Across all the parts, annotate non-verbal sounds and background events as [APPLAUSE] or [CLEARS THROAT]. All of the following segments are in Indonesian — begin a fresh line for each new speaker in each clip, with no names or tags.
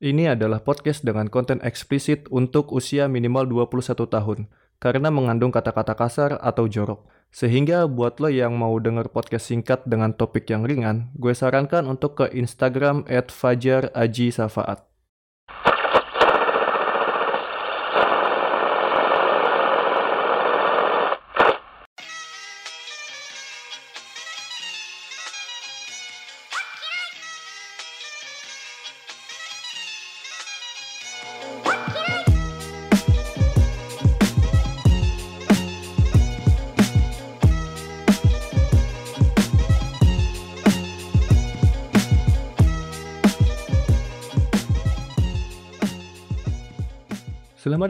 Ini adalah podcast dengan konten eksplisit untuk usia minimal 21 tahun karena mengandung kata-kata kasar atau jorok. Sehingga buat lo yang mau denger podcast singkat dengan topik yang ringan, gue sarankan untuk ke Instagram @fajar_aji_safaat.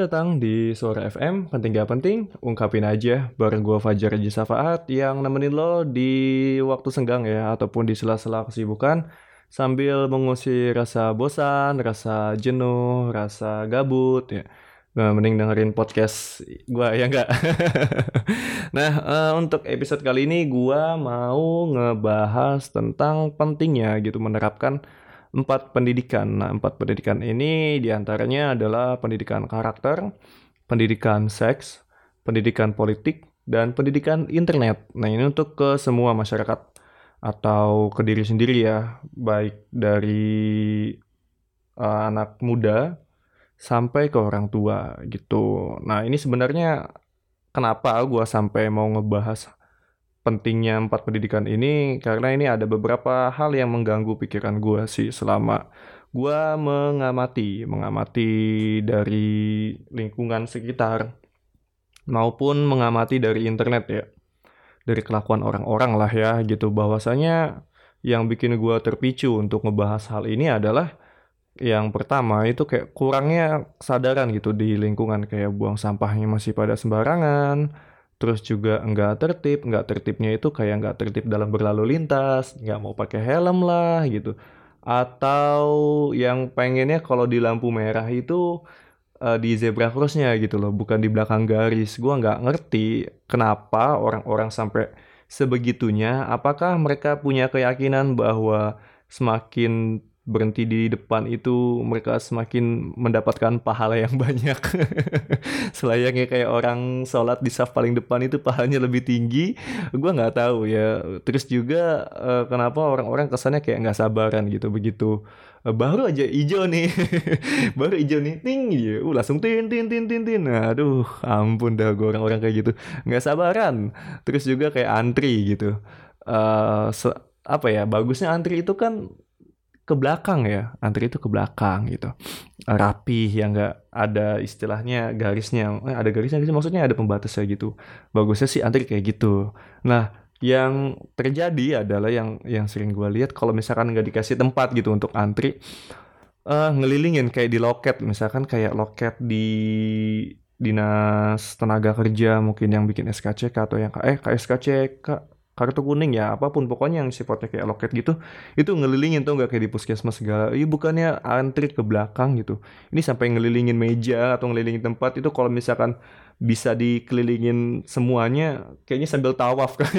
Datang di Suara FM, penting gak penting, ungkapin aja bareng gue Fajar Haji Safaat yang nemenin lo di waktu senggang ya, ataupun di sela-sela kesibukan sambil mengusir rasa bosan, rasa jenuh, rasa gabut ya. Nah, mending dengerin podcast gue ya enggak. [LAUGHS] nah, uh, untuk episode kali ini gue mau ngebahas tentang pentingnya gitu menerapkan empat pendidikan. Nah, empat pendidikan ini di antaranya adalah pendidikan karakter, pendidikan seks, pendidikan politik, dan pendidikan internet. Nah, ini untuk ke semua masyarakat atau ke diri sendiri ya, baik dari uh, anak muda sampai ke orang tua gitu. Nah, ini sebenarnya kenapa gue sampai mau ngebahas pentingnya empat pendidikan ini karena ini ada beberapa hal yang mengganggu pikiran gue sih selama gue mengamati mengamati dari lingkungan sekitar maupun mengamati dari internet ya dari kelakuan orang-orang lah ya gitu. Bahwasanya yang bikin gue terpicu untuk ngebahas hal ini adalah yang pertama itu kayak kurangnya kesadaran gitu di lingkungan kayak buang sampahnya masih pada sembarangan terus juga enggak tertib enggak tertibnya itu kayak enggak tertib dalam berlalu lintas enggak mau pakai helm lah gitu. Atau yang pengennya kalau di lampu merah itu uh, di zebra crossnya gitu loh bukan di belakang garis. Gua nggak ngerti kenapa orang-orang sampai sebegitunya apakah mereka punya keyakinan bahwa semakin berhenti di depan itu mereka semakin mendapatkan pahala yang [LAUGHS] banyak. Selayaknya kayak orang sholat di saf paling depan itu pahalanya lebih tinggi. Gue nggak tahu ya. Terus juga uh, kenapa orang-orang kesannya kayak nggak sabaran gitu begitu. Uh, baru aja hijau nih, [LAUGHS] baru hijau nih, tinggi ya, uh, langsung tin tin tin tin tin, aduh, ampun dah gue orang-orang kayak gitu, nggak sabaran. Terus juga kayak antri gitu, uh, apa ya, bagusnya antri itu kan ke belakang ya. Antri itu ke belakang gitu. Rapi yang nggak ada istilahnya garisnya. Eh, ada garisnya maksudnya ada pembatasnya gitu. Bagusnya sih antri kayak gitu. Nah yang terjadi adalah yang yang sering gue lihat kalau misalkan nggak dikasih tempat gitu untuk antri uh, ngelilingin kayak di loket. Misalkan kayak loket di dinas tenaga kerja mungkin yang bikin SKCK atau yang eh KSKCK kartu kuning ya apa pun pokoknya yang sifatnya kayak loket gitu itu ngelilingin tuh nggak? Kayak di puskesmas segala. Iya bukannya antri ke belakang gitu. Ini sampai ngelilingin meja atau ngelilingin tempat itu kalau misalkan bisa dikelilingin semuanya kayaknya sambil tawaf kan.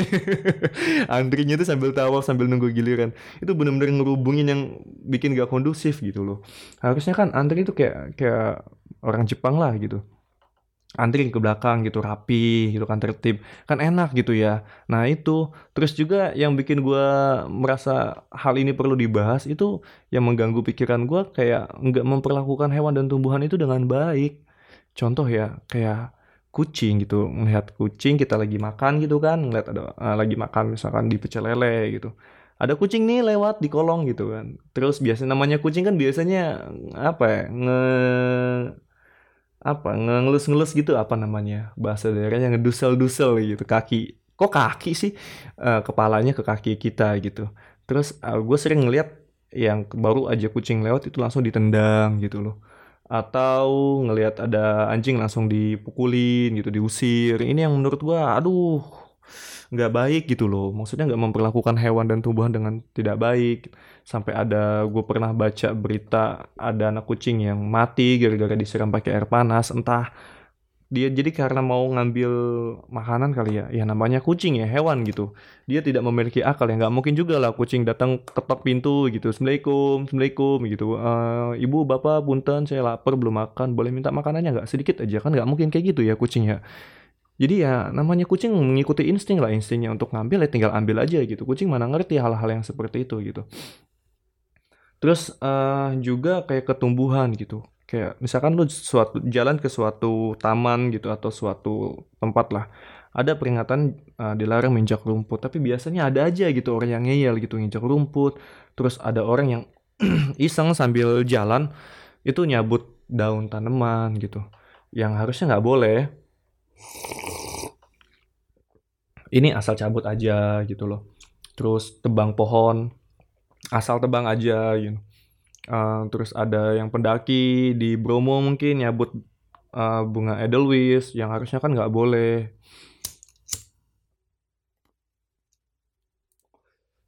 [LAUGHS] Antrinya itu sambil tawaf sambil nunggu giliran. Itu bener-bener ngerubungin yang bikin gak kondusif gitu loh. Harusnya kan antri itu kayak kayak orang Jepang lah gitu antri ke belakang gitu rapi gitu kan tertib kan enak gitu ya. Nah itu. Terus juga yang bikin gue merasa hal ini perlu dibahas itu yang mengganggu pikiran gue kayak nggak memperlakukan hewan dan tumbuhan itu dengan baik. Contoh ya kayak kucing gitu melihat kucing kita lagi makan gitu kan ngeliat ada uh, lagi makan misalkan di pecel lele gitu. Ada kucing nih lewat di kolong gitu kan. Terus biasanya namanya kucing kan biasanya apa ya nge apa ngelus-ngelus gitu apa namanya bahasa daerahnya ngedusel-dusel gitu kaki. Kok kaki sih? Uh, kepalanya ke kaki kita gitu. Terus uh, gue sering ngeliat yang baru aja kucing lewat itu langsung ditendang gitu loh. Atau ngelihat ada anjing langsung dipukulin gitu diusir. Ini yang menurut gue aduh nggak baik gitu loh. Maksudnya nggak memperlakukan hewan dan tumbuhan dengan tidak baik sampai ada gue pernah baca berita ada anak kucing yang mati gara-gara disiram pakai air panas entah dia jadi karena mau ngambil makanan kali ya ya namanya kucing ya hewan gitu. Dia tidak memiliki akal ya nggak mungkin juga lah kucing datang ketok pintu gitu assalamualaikum assalamualaikum gitu. Uh, ibu bapak punten saya lapar belum makan boleh minta makanannya nggak? Sedikit aja kan nggak mungkin kayak gitu ya kucing ya. Jadi ya namanya kucing mengikuti insting lah instingnya untuk ngambil ya tinggal ambil aja gitu. Kucing mana ngerti hal-hal yang seperti itu gitu terus uh, juga kayak ketumbuhan gitu Kayak misalkan lu suatu jalan ke suatu taman gitu atau suatu tempat lah. Ada peringatan uh, dilarang menginjak rumput, tapi biasanya ada aja gitu orang yang ngeyel gitu nginjak rumput. Terus ada orang yang [CLEARS THROAT] iseng sambil jalan itu nyabut daun tanaman gitu. Yang harusnya nggak boleh. Ini asal cabut aja gitu loh. Terus tebang pohon, asal tebang aja gitu Uh, terus ada yang pendaki di Bromo mungkin nyabut uh, bunga edelweiss yang harusnya kan nggak boleh.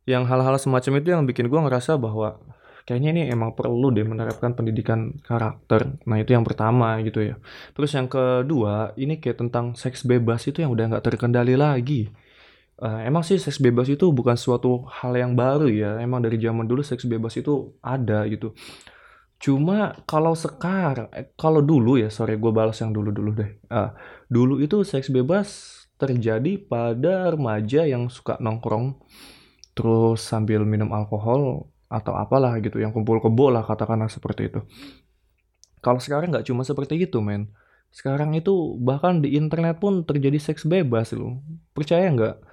Yang hal-hal semacam itu yang bikin gue ngerasa bahwa kayaknya ini emang perlu deh menerapkan pendidikan karakter. Nah itu yang pertama gitu ya. Terus yang kedua ini kayak tentang seks bebas itu yang udah nggak terkendali lagi. Uh, emang sih seks bebas itu bukan suatu hal yang baru ya. Emang dari zaman dulu seks bebas itu ada gitu. Cuma kalau sekarang, eh, kalau dulu ya, sorry gue balas yang dulu-dulu deh. Uh, dulu itu seks bebas terjadi pada remaja yang suka nongkrong, terus sambil minum alkohol atau apalah gitu, yang kumpul kebo lah katakanlah seperti itu. Kalau sekarang nggak cuma seperti itu, men. Sekarang itu bahkan di internet pun terjadi seks bebas loh. Percaya nggak?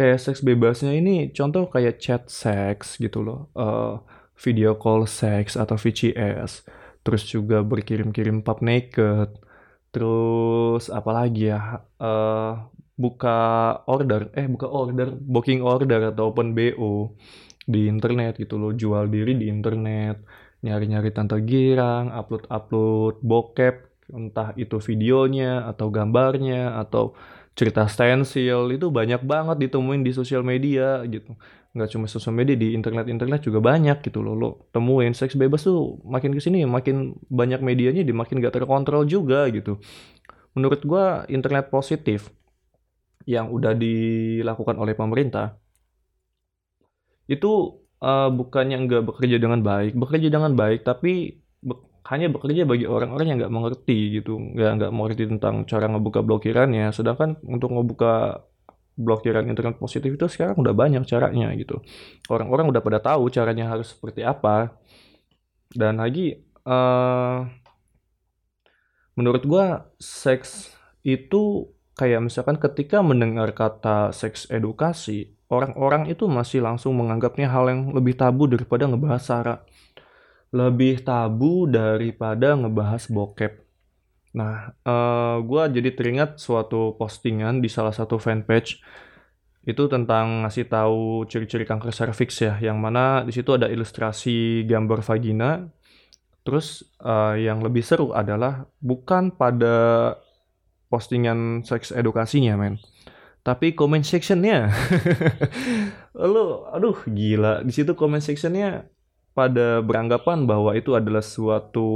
Kayak seks bebasnya ini contoh kayak chat seks gitu loh uh, video call seks atau VCS terus juga berkirim-kirim pub naked terus apalagi ya uh, buka order eh buka order booking order atau open BO di internet gitu loh jual diri di internet nyari-nyari tante girang upload-upload bokep entah itu videonya atau gambarnya atau cerita stensil itu banyak banget ditemuin di sosial media gitu. Nggak cuma sosial media di internet internet juga banyak gitu loh lo temuin. Seks bebas tuh makin ke sini makin banyak medianya di makin gak terkontrol juga gitu. Menurut gua internet positif yang udah dilakukan oleh pemerintah itu uh, bukannya nggak bekerja dengan baik. Bekerja dengan baik tapi hanya bekerja bagi orang-orang yang nggak mengerti gitu, nggak nggak mengerti tentang cara ngebuka blokirannya. Sedangkan untuk ngebuka blokiran internet positif itu sekarang udah banyak caranya gitu. Orang-orang udah pada tahu caranya harus seperti apa. Dan lagi, uh, menurut gua seks itu kayak misalkan ketika mendengar kata seks edukasi, orang-orang itu masih langsung menganggapnya hal yang lebih tabu daripada ngebahas sara lebih tabu daripada ngebahas bokep. Nah, uh, eh, gue jadi teringat suatu postingan di salah satu fanpage itu tentang ngasih tahu ciri-ciri kanker serviks ya, yang mana di situ ada ilustrasi gambar vagina. Terus uh, yang lebih seru adalah bukan pada postingan seks edukasinya, men. Tapi comment sectionnya, [LAUGHS] lo, aduh gila. Di situ comment sectionnya pada beranggapan bahwa itu adalah suatu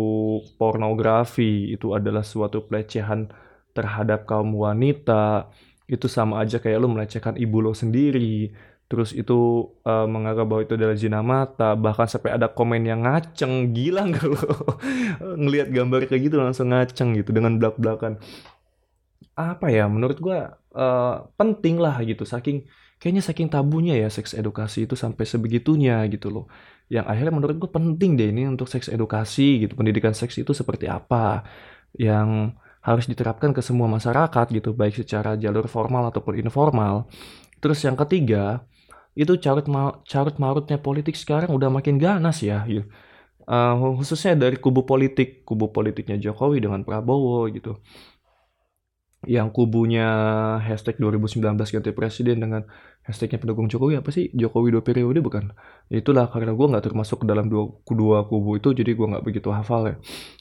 pornografi, itu adalah suatu pelecehan terhadap kaum wanita, itu sama aja kayak lu melecehkan ibu lo sendiri. Terus itu uh, menganggap bahwa itu adalah zina mata, bahkan sampai ada komen yang ngaceng, gila nggak lo? [LAUGHS] Ngelihat gambar kayak gitu langsung ngaceng gitu dengan belak-belakan. Apa ya, menurut gua uh, penting lah gitu, saking kayaknya saking tabunya ya seks edukasi itu sampai sebegitunya gitu loh yang akhirnya menurut gue penting deh ini untuk seks edukasi gitu pendidikan seks itu seperti apa yang harus diterapkan ke semua masyarakat gitu baik secara jalur formal ataupun informal terus yang ketiga itu carut ma carut marutnya politik sekarang udah makin ganas ya gitu. Uh, khususnya dari kubu politik kubu politiknya Jokowi dengan Prabowo gitu yang kubunya hashtag 2019 ganti presiden dengan hashtagnya pendukung Jokowi apa sih? Jokowi dua periode bukan? Itulah karena gue nggak termasuk dalam dua, kedua kubu itu jadi gue nggak begitu hafal ya.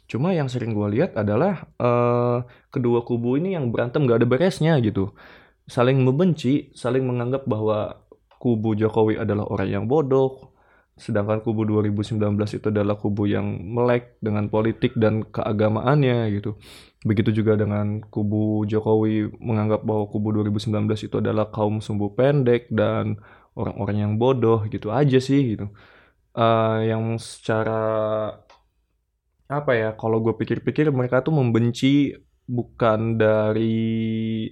Cuma yang sering gue lihat adalah uh, kedua kubu ini yang berantem nggak ada beresnya gitu. Saling membenci saling menganggap bahwa kubu Jokowi adalah orang yang bodoh sedangkan kubu 2019 itu adalah kubu yang melek dengan politik dan keagamaannya gitu Begitu juga dengan kubu Jokowi menganggap bahwa kubu 2019 itu adalah kaum sumbu pendek dan orang-orang yang bodoh gitu aja sih gitu. Uh, yang secara apa ya kalau gue pikir-pikir mereka tuh membenci bukan dari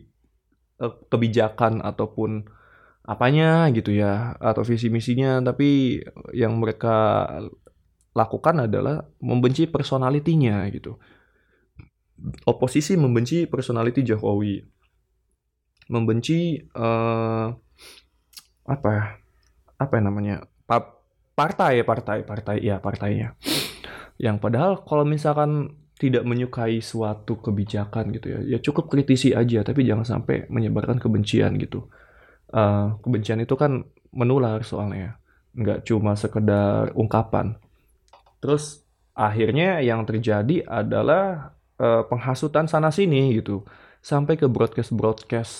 uh, kebijakan ataupun apanya gitu ya atau visi misinya. Tapi yang mereka lakukan adalah membenci personalitinya gitu. Oposisi membenci personality Jokowi. Membenci uh, apa ya apa yang namanya pa partai partai partai ya partainya. Yang padahal kalau misalkan tidak menyukai suatu kebijakan gitu ya ya cukup kritisi aja tapi jangan sampai menyebarkan kebencian gitu uh, kebencian itu kan menular soalnya. Nggak cuma sekedar ungkapan. Terus akhirnya yang terjadi adalah uh, penghasutan sana sini gitu. Sampai ke broadcast broadcast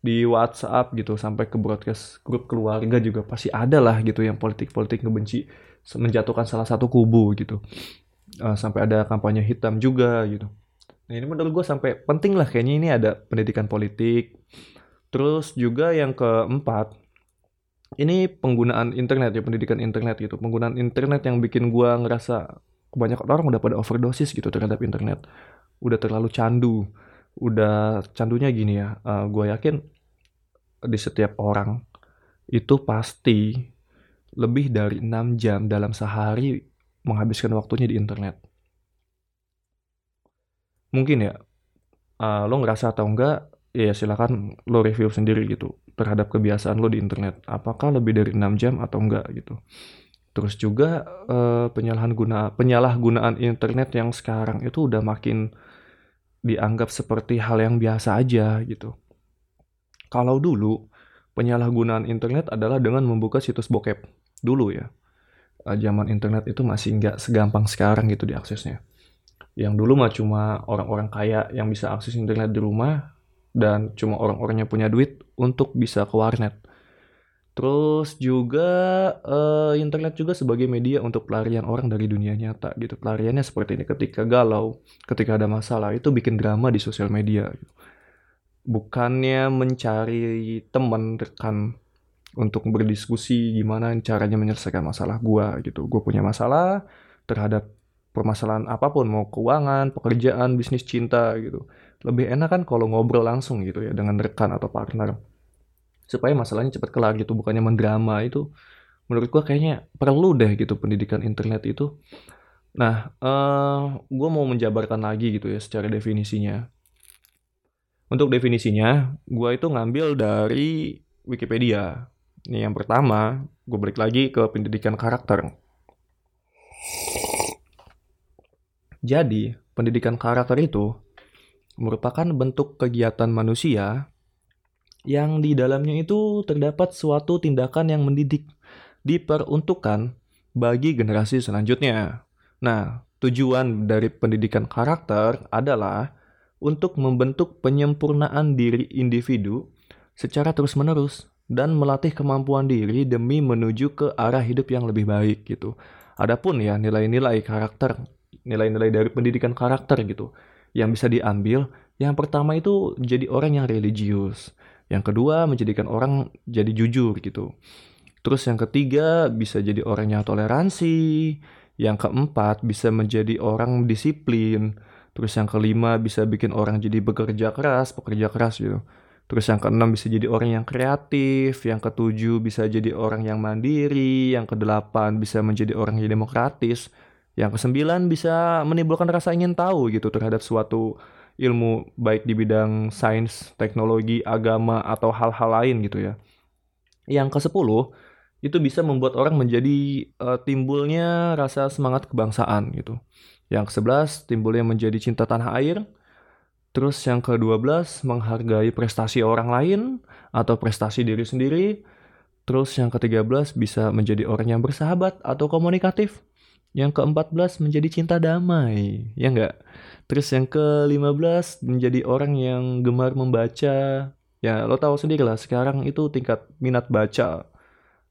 di WhatsApp gitu. Sampai ke broadcast grup keluarga juga pasti ada lah gitu yang politik-politik ngebenci menjatuhkan salah satu kubu gitu. Uh, sampai ada kampanye hitam juga gitu. Nah ini menurut gue sampai penting lah kayaknya. Ini ada pendidikan politik terus juga yang keempat ini penggunaan internet ya pendidikan internet gitu. Penggunaan internet yang bikin gue ngerasa kebanyakan orang udah pada overdosis gitu terhadap internet. Udah terlalu candu. Udah candunya gini ya uh, gue yakin di setiap orang itu pasti lebih dari 6 jam dalam sehari menghabiskan waktunya di internet. Mungkin ya uh, lo ngerasa atau enggak ya silakan lo review sendiri gitu terhadap kebiasaan lo di internet apakah lebih dari 6 jam atau enggak gitu terus juga uh, penyalahan guna penyalahgunaan internet yang sekarang itu udah makin dianggap seperti hal yang biasa aja gitu. Kalau dulu penyalahgunaan internet adalah dengan membuka situs bokep dulu ya. Eh, zaman internet itu masih nggak segampang sekarang gitu diaksesnya. Yang dulu mah cuma orang-orang kaya yang bisa akses internet di rumah dan cuma orang-orang yang punya duit untuk bisa ke warnet. Terus juga uh, internet juga sebagai media untuk pelarian orang dari dunia nyata gitu. Pelariannya seperti ini ketika galau, ketika ada masalah itu bikin drama di sosial media. Gitu. Bukannya mencari teman rekan untuk berdiskusi gimana caranya menyelesaikan masalah gua gitu. Gue punya masalah terhadap permasalahan apa pun mau keuangan, pekerjaan, bisnis, cinta gitu. Lebih enak kan kalau ngobrol langsung gitu ya dengan rekan atau partner. Supaya masalahnya cepat kelar gitu bukannya mendrama itu menurut gua kayaknya perlu deh gitu pendidikan internet itu. Nah uh, gua mau menjabarkan lagi gitu ya secara definisinya. Untuk definisinya gua itu ngambil dari Wikipedia. Ini yang pertama gue balik lagi ke pendidikan karakter. Jadi pendidikan karakter itu merupakan bentuk kegiatan manusia yang di dalamnya itu terdapat suatu tindakan yang mendidik, diperuntukkan bagi generasi selanjutnya. Nah, tujuan dari pendidikan karakter adalah untuk membentuk penyempurnaan diri individu secara terus-menerus dan melatih kemampuan diri demi menuju ke arah hidup yang lebih baik gitu. Adapun ya nilai-nilai karakter, nilai-nilai dari pendidikan karakter gitu yang bisa diambil, yang pertama itu jadi orang yang religius. Yang kedua, menjadikan orang jadi jujur gitu. Terus yang ketiga, bisa jadi orang yang toleransi. Yang keempat, bisa menjadi orang disiplin. Terus yang kelima, bisa bikin orang jadi bekerja keras, pekerja keras gitu. Terus yang keenam bisa jadi orang yang kreatif, yang ketujuh bisa jadi orang yang mandiri, yang kedelapan bisa menjadi orang yang demokratis, yang kesembilan bisa menimbulkan rasa ingin tahu gitu terhadap suatu ilmu baik di bidang sains, teknologi, agama atau hal-hal lain gitu ya. Yang ke-10 itu bisa membuat orang menjadi uh, timbulnya rasa semangat kebangsaan gitu. Yang ke-11 timbulnya menjadi cinta tanah air. Terus yang ke-12 menghargai prestasi orang lain atau prestasi diri sendiri. Terus yang ke-13 bisa menjadi orang yang bersahabat atau komunikatif. Yang ke-14 menjadi cinta damai, ya enggak? Terus yang ke-15 menjadi orang yang gemar membaca. Ya, lo tahu sendiri lah, sekarang itu tingkat minat baca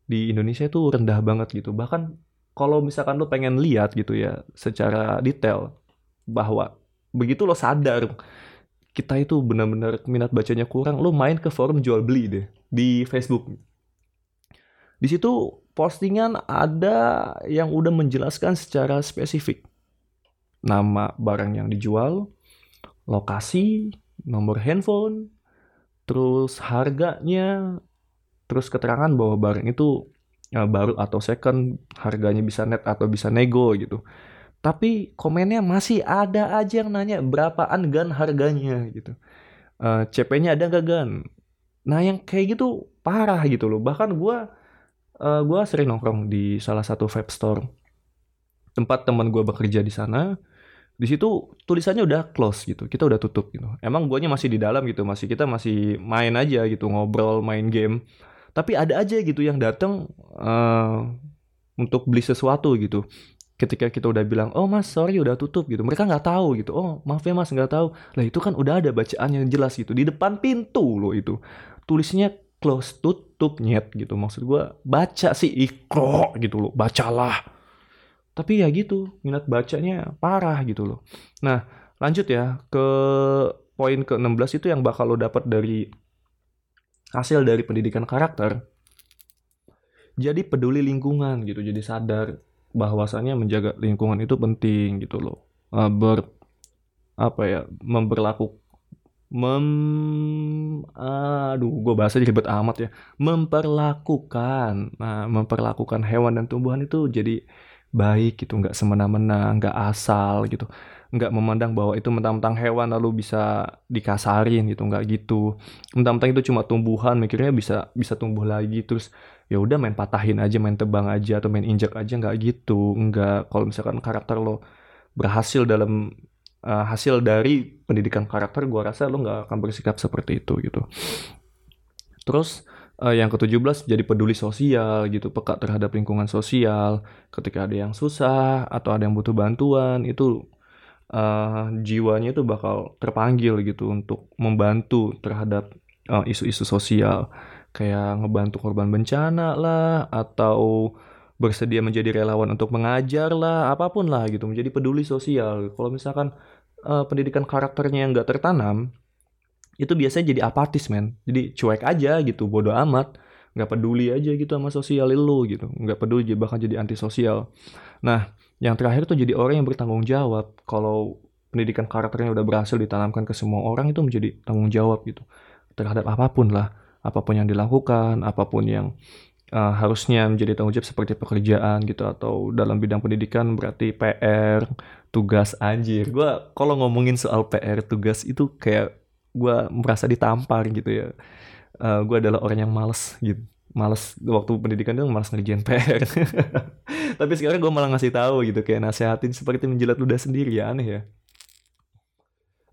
di Indonesia itu rendah banget gitu. Bahkan kalau misalkan lo pengen lihat gitu ya secara detail bahwa begitu lo sadar kita itu benar-benar minat bacanya kurang, lo main ke forum jual beli deh di Facebook. Di situ postingan ada yang udah menjelaskan secara spesifik nama barang yang dijual, lokasi, nomor handphone, terus harganya, terus keterangan bahwa barang itu ya, baru atau second, harganya bisa net atau bisa nego gitu. Tapi komennya masih ada aja yang nanya berapaan gan harganya gitu. Uh, eh, CP-nya ada nggak gan? Nah yang kayak gitu parah gitu loh. Bahkan gue uh, gua sering nongkrong di salah satu vape store. Tempat teman gue bekerja di sana. Di situ tulisannya udah close gitu. Kita udah tutup gitu. Emang guanya masih di dalam gitu. Masih kita masih main aja gitu, ngobrol, main game. Tapi ada aja gitu yang datang uh, untuk beli sesuatu gitu ketika kita udah bilang oh mas sorry udah tutup gitu mereka nggak tahu gitu oh maaf ya mas nggak tahu lah itu kan udah ada bacaan yang jelas gitu di depan pintu loh itu tulisnya close tutup nyet gitu. Maksud gue baca sih ikro gitu loh bacalah. Tapi ya gitu minat bacanya parah gitu loh. Nah lanjut ya ke poin ke 16 itu yang bakal lo dapat dari hasil dari pendidikan karakter. Jadi peduli lingkungan gitu jadi sadar bahwasannya menjaga lingkungan itu penting gitu loh. Uh, ber apa ya memperlaku mem aduh gue bahasa ribet amat ya. Memperlakukan nah memperlakukan hewan dan tumbuhan itu jadi baik gitu nggak semena-mena nggak asal gitu. Nggak memandang bahwa itu mentang-mentang hewan lalu bisa dikasarin gitu nggak gitu. Mentang-mentang itu cuma tumbuhan mikirnya bisa bisa tumbuh lagi terus ya udah main patahin aja main tebang aja atau main injak aja nggak gitu. Nggak kalau misalkan karakter lo berhasil dalam uh, hasil dari pendidikan karakter gue rasa lo nggak akan bersikap seperti itu gitu. Terus uh, yang ke-17 jadi peduli sosial gitu. Peka terhadap lingkungan sosial. Ketika ada yang susah atau ada yang butuh bantuan itu uh, jiwanya itu bakal terpanggil gitu untuk membantu terhadap isu-isu uh, sosial. Kayak ngebantu korban bencana lah atau bersedia menjadi relawan untuk mengajar lah apa pun lah gitu. Menjadi peduli sosial. Kalau misalkan uh, pendidikan karakternya yang nggak tertanam itu biasanya jadi apatis men. Jadi cuek aja gitu bodoh amat. Nggak peduli aja gitu sama sosial lu gitu. Nggak peduli bahkan jadi antisosial. Nah yang terakhir tuh jadi orang yang bertanggung jawab. Kalau pendidikan karakternya udah berhasil ditanamkan ke semua orang itu menjadi tanggung jawab gitu. Terhadap apa pun lah. Apa pun yang dilakukan, apa pun yang uh, harusnya menjadi tanggung jawab seperti pekerjaan gitu atau dalam bidang pendidikan berarti PR, tugas anjir. Gua kalau ngomongin soal PR, tugas itu kayak gua merasa ditampar gitu ya. Uh, gua adalah orang yang males gitu. Males waktu pendidikan itu males ngerjain [LAUGHS] PR. Tapi sekarang gue malah ngasih tahu gitu kayak nasehatin seperti menjilat ludah sendiri ya aneh ya.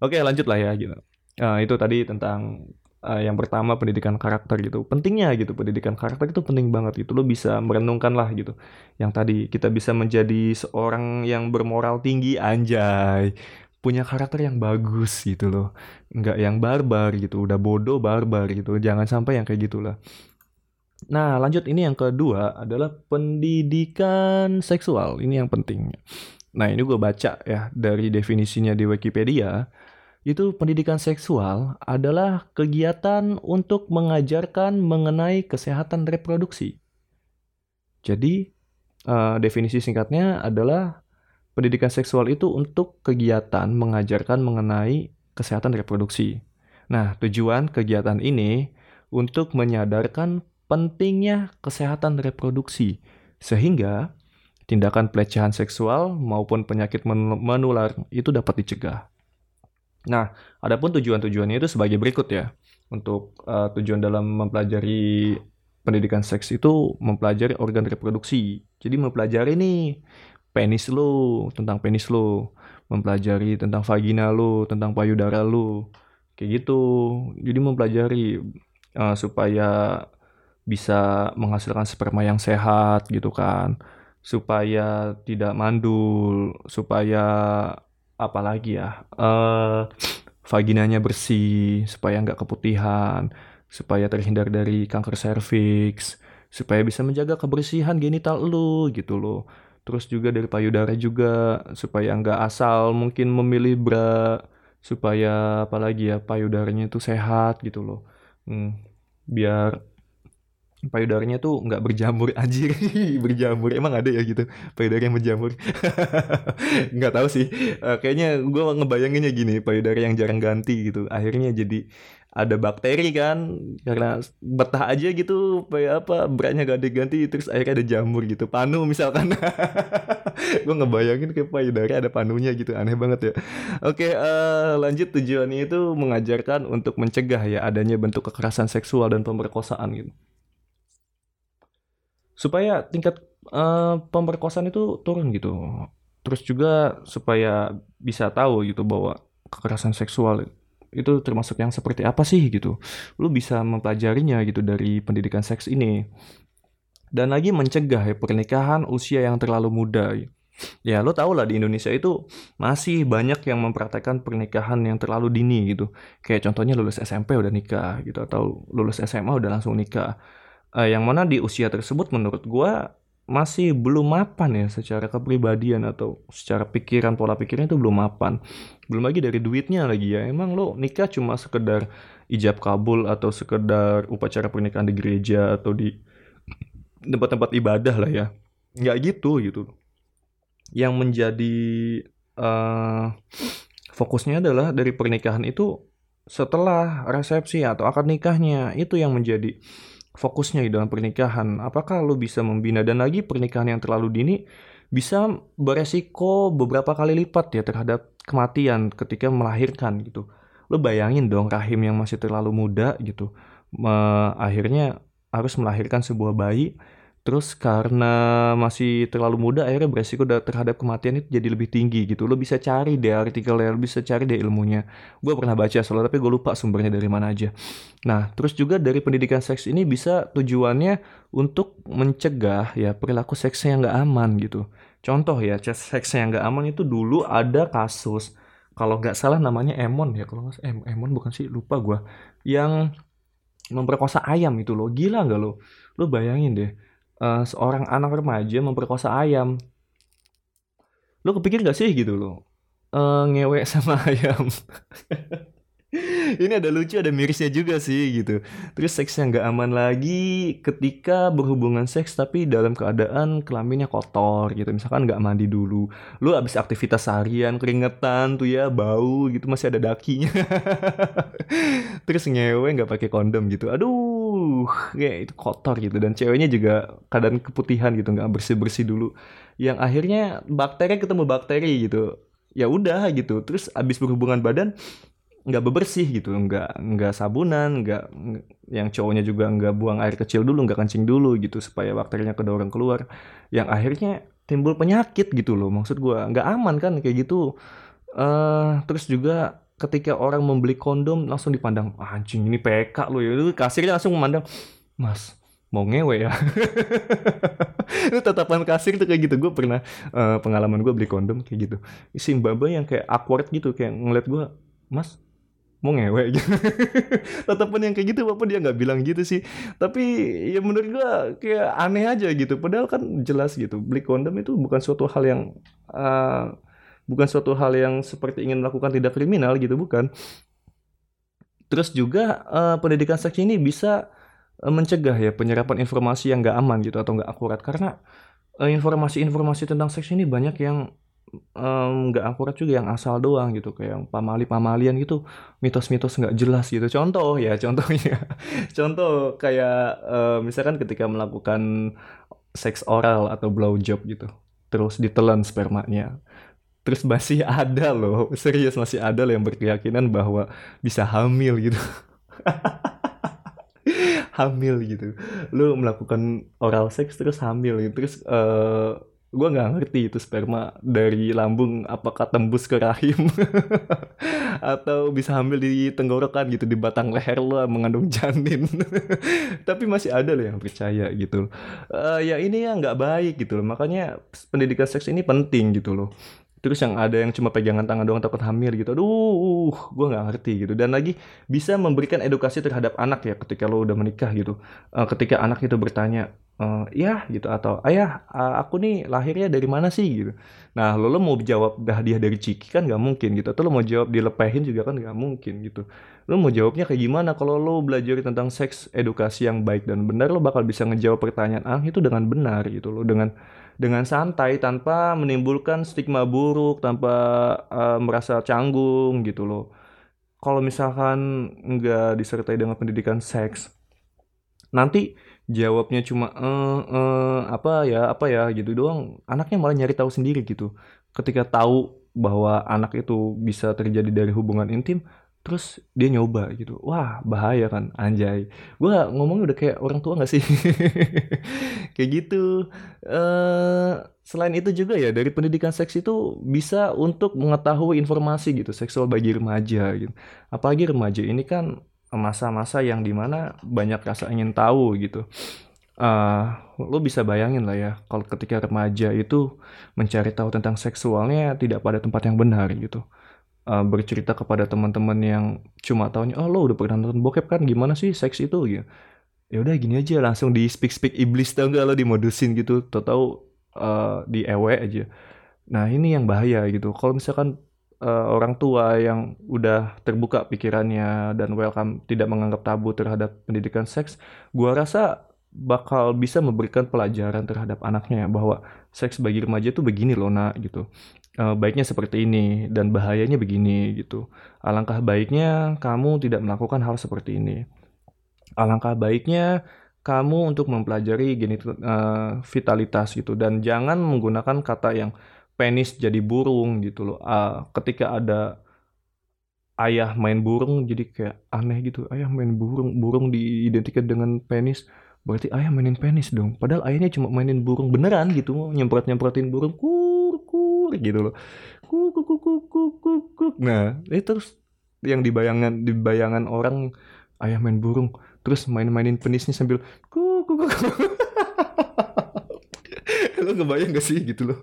Oke lanjut lah ya gitu. Uh, itu tadi tentang uh, yang pertama pendidikan karakter gitu. Pentingnya gitu pendidikan karakter itu penting banget gitu. Lo bisa merenungkan lah gitu. Yang tadi kita bisa menjadi seorang yang bermoral tinggi anjay. Punya karakter yang bagus gitu loh. Nggak yang barbar gitu udah bodoh barbar gitu. Jangan sampai yang kayak gitulah. Nah lanjut. Ini yang kedua adalah pendidikan seksual. Ini yang penting. Nah ini gue baca ya dari definisinya di Wikipedia itu pendidikan seksual adalah kegiatan untuk mengajarkan mengenai kesehatan reproduksi. Jadi, uh, definisi singkatnya adalah pendidikan seksual itu untuk kegiatan mengajarkan mengenai kesehatan reproduksi. Nah, tujuan kegiatan ini untuk menyadarkan pentingnya kesehatan reproduksi, sehingga tindakan pelecehan seksual maupun penyakit menular itu dapat dicegah. Nah, adapun tujuan-tujuannya itu sebagai berikut ya. Untuk uh, tujuan dalam mempelajari pendidikan seks itu mempelajari organ reproduksi. Jadi mempelajari nih penis lo, tentang penis lo, mempelajari tentang vagina lo, tentang payudara lo. Kayak gitu. Jadi mempelajari uh, supaya bisa menghasilkan sperma yang sehat gitu kan. Supaya tidak mandul, supaya apalagi ya uh, vaginanya bersih supaya nggak keputihan supaya terhindar dari kanker serviks supaya bisa menjaga kebersihan genital lu gitu loh. Terus juga dari payudara juga supaya nggak asal mungkin memilih bra supaya apalagi ya payudaranya itu sehat gitu loh. Hmm, biar payudaranya tuh nggak berjamur [LAUGHS] anjir. Berjamur emang ada ya gitu. Payudara yang berjamur. [LAUGHS] Nggak tahu sih. Uh, kayaknya gue ngebayanginnya gini payudara yang jarang ganti gitu. Akhirnya jadi ada bakteri kan karena betah aja gitu apa beratnya gak diganti terus akhirnya ada jamur gitu. Panu misalkan. [LAUGHS] Gue ngebayangin kayak payudara ada panunya gitu aneh banget ya. Oke uh, lanjut. Tujuannya itu mengajarkan untuk mencegah ya adanya bentuk kekerasan seksual dan pemerkosaan gitu supaya tingkat uh, pemerkosaan itu turun gitu. Terus juga supaya bisa tahu gitu bahwa kekerasan seksual itu termasuk yang seperti apa sih gitu. Lu bisa mempelajarinya gitu dari pendidikan seks ini. Dan lagi mencegah ya pernikahan usia yang terlalu muda. Ya lo tau lah di Indonesia itu masih banyak yang mempraktekkan pernikahan yang terlalu dini gitu. Kayak contohnya lulus SMP udah nikah gitu atau lulus SMA udah langsung nikah uh, yang mana di usia tersebut menurut gue masih belum mapan ya secara kepribadian atau secara pikiran pola pikirnya itu belum mapan. Belum lagi dari duitnya lagi ya. Emang lo nikah cuma sekedar ijab kabul atau sekedar upacara pernikahan di gereja atau di tempat-tempat ibadah lah ya? Nggak gitu gitu. Yang menjadi uh, fokusnya adalah dari pernikahan itu setelah resepsi atau akad nikahnya. Itu yang menjadi fokusnya di dalam pernikahan. Apakah lo bisa membina dan lagi pernikahan yang terlalu dini bisa beresiko beberapa kali lipat ya terhadap kematian ketika melahirkan gitu. Lo bayangin dong rahim yang masih terlalu muda gitu. Me akhirnya harus melahirkan sebuah bayi Terus karena masih terlalu muda akhirnya beresiko terhadap kematian itu jadi lebih tinggi gitu. Lo bisa cari deh artikelnya, lo bisa cari deh ilmunya. Gue pernah baca soalnya tapi gue lupa sumbernya dari mana aja. Nah, terus juga dari pendidikan seks ini bisa tujuannya untuk mencegah ya perilaku seks yang gak aman gitu. Contoh ya, seks yang gak aman itu dulu ada kasus kalau nggak salah namanya Emon ya kalau nggak salah Emon bukan sih lupa gue yang memperkosa ayam itu lo gila nggak lo lo bayangin deh uh, seorang anak remaja memperkosa ayam. Lo kepikir gak sih gitu lo? Uh, ngewek [LAUGHS] sama ayam. ini ada lucu ada mirisnya juga sih gitu terus seks yang gak aman lagi ketika berhubungan seks tapi dalam keadaan kelaminnya kotor gitu misalkan gak mandi dulu lu abis aktivitas harian keringetan tuh ya bau gitu masih ada dakinya [LAUGHS] terus ngewe nggak pakai kondom gitu aduh kayak itu kotor gitu. Dan ceweknya juga keadaan keputihan gitu nggak bersih bersih dulu. Yang akhirnya bakteri ketemu bakteri gitu. Ya udah gitu. Terus abis berhubungan badan nggak bebersih gitu. Nggak nggak sabunan nggak yang cowoknya juga nggak buang air kecil dulu nggak kencing dulu gitu supaya bakterinya kedorong keluar. Yang akhirnya timbul penyakit gitu loh maksud gue nggak aman kan kayak gitu. Uh, terus juga ketika orang membeli kondom langsung dipandang ah, anjing ini PK lo ya. Kasirnya langsung memandang mas mau ngewe ya? [LAUGHS] Itu tatapan kasir tuh kayak gitu. Gue pernah uh, pengalaman gue beli kondom kayak gitu. Si mbak yang kayak awkward gitu kayak ngeliat gue mas mau ngewek gitu [LAUGHS] tatapan yang kayak gitu walaupun dia nggak bilang gitu sih. Tapi ya menurut gua kayak aneh aja gitu. Padahal kan jelas gitu beli kondom itu bukan suatu hal yang uh, bukan suatu hal yang seperti ingin melakukan tidak kriminal gitu bukan. Terus juga uh, pendidikan seks ini bisa uh, mencegah ya penyerapan informasi yang nggak aman gitu atau nggak akurat. Karena informasi-informasi tentang seks ini banyak yang nggak um, akurat juga yang asal doang gitu. Kayak yang pamali-pamalian gitu mitos-mitos nggak jelas gitu. Contoh ya contohnya. [LAUGHS] Contoh kayak uh, misalkan ketika melakukan seks oral atau blow job gitu. Terus ditelan spermanya terus masih ada loh serius masih ada loh yang berkeyakinan bahwa bisa hamil gitu. [LAUGHS] Hamil gitu. Lu melakukan oral seks terus hamil gitu. Terus uh, gue nggak ngerti itu sperma dari lambung apakah tembus ke rahim [LAUGHS] atau bisa hamil di tenggorokan gitu di batang leher lo mengandung janin. [LAUGHS] Tapi masih ada loh yang percaya gitu. Uh, ya ini ya nggak baik gitu loh. Makanya pendidikan seks ini penting gitu loh terus yang ada yang cuma pegangan tangan doang takut hamil gitu. Aduh gue nggak ngerti gitu. Dan lagi bisa memberikan edukasi terhadap anak ya ketika lo udah menikah gitu. Uh, ketika anak itu bertanya uh, ya gitu atau ayah uh, aku nih lahirnya dari mana sih? gitu. Nah lo, lo mau jawab dah dia dari ciki kan nggak mungkin gitu atau lo mau jawab dilepehin juga kan nggak mungkin gitu. Lo mau jawabnya kayak gimana? Kalau lo belajar tentang seks edukasi yang baik dan benar lo bakal bisa ngejawab pertanyaan ah itu dengan benar gitu lo dengan dengan santai tanpa menimbulkan stigma buruk tanpa uh, merasa canggung gitu loh. Kalau misalkan nggak disertai dengan pendidikan seks nanti jawabnya cuma eh eh apa ya apa ya gitu doang. Anaknya malah nyari tahu sendiri gitu. Ketika tahu bahwa anak itu bisa terjadi dari hubungan intim terus dia nyoba gitu. Wah bahaya kan anjay. Gue ngomongnya udah kayak orang tua gak sih? [LAUGHS] Kayak gitu. Uh, selain itu juga ya dari pendidikan seks itu bisa untuk mengetahui informasi gitu seksual bagi remaja gitu. Apalagi remaja ini kan masa-masa yang di mana banyak rasa ingin tahu gitu. Uh, lo bisa bayangin lah ya kalau ketika remaja itu mencari tahu tentang seksualnya tidak pada tempat yang benar gitu uh, bercerita kepada teman-teman yang cuma tahunya oh lo udah pernah nonton bokep kan? Gimana sih seks itu? Gitu. Ya udah gini aja langsung di speak speak iblis tau gak lo dimodusin gitu tau tau uh, di ewe aja. Nah ini yang bahaya gitu. Kalau misalkan uh, orang tua yang udah terbuka pikirannya dan welcome tidak menganggap tabu terhadap pendidikan seks gua rasa bakal bisa memberikan pelajaran terhadap anaknya ya bahwa seks bagi remaja itu begini loh nak gitu uh, baiknya seperti ini dan bahayanya begini gitu. Alangkah baiknya kamu tidak melakukan hal seperti ini. Alangkah baiknya kamu untuk mempelajari genit uh, vitalitas gitu dan jangan menggunakan kata yang penis jadi burung gitu loh. Uh, ketika ada ayah main burung jadi kayak aneh gitu. Ayah main burung, burung diidentikan dengan penis. Berarti ayah mainin penis dong. Padahal ayahnya cuma mainin burung beneran gitu, nyemprot-nyemprotin burung. Ku gitu loh. Kuk kuk kuk kuk kuk kuk nah itu terus yang dibayangan dibayangan orang ayah main burung terus main-mainin penisnya sambil kuk kuk kuk lo [LAUGHS] kebayang gak sih gitu loh?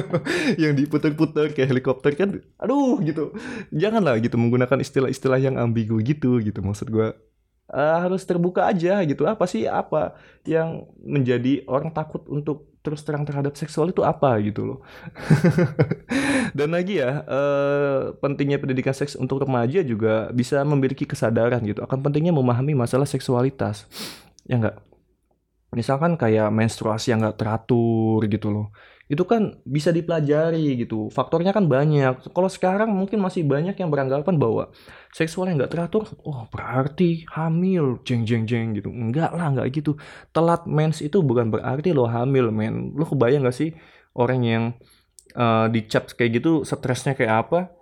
[LAUGHS] Yang diputar-putar kayak helikopter kan aduh gitu. Janganlah gitu menggunakan istilah-istilah yang ambigu gitu gitu maksud gue uh, harus terbuka aja gitu. Apa sih apa yang menjadi orang takut untuk terus terang terhadap seksual itu apa gitu loh. [LAUGHS] Dan lagi ya uh, pentingnya pendidikan seks untuk remaja juga bisa memiliki kesadaran gitu. Akan pentingnya memahami masalah seksualitas. Ya enggak misalkan kayak menstruasi yang nggak teratur gitu loh itu kan bisa dipelajari gitu. Faktornya kan banyak. Kalau sekarang mungkin masih banyak yang beranggapan bahwa seksual yang nggak teratur, oh berarti hamil, jeng jeng jeng gitu. Enggak lah, enggak gitu. Telat mens itu bukan berarti lo hamil, men. Lo kebayang gak sih orang yang uh, dicap kayak gitu stresnya kayak apa?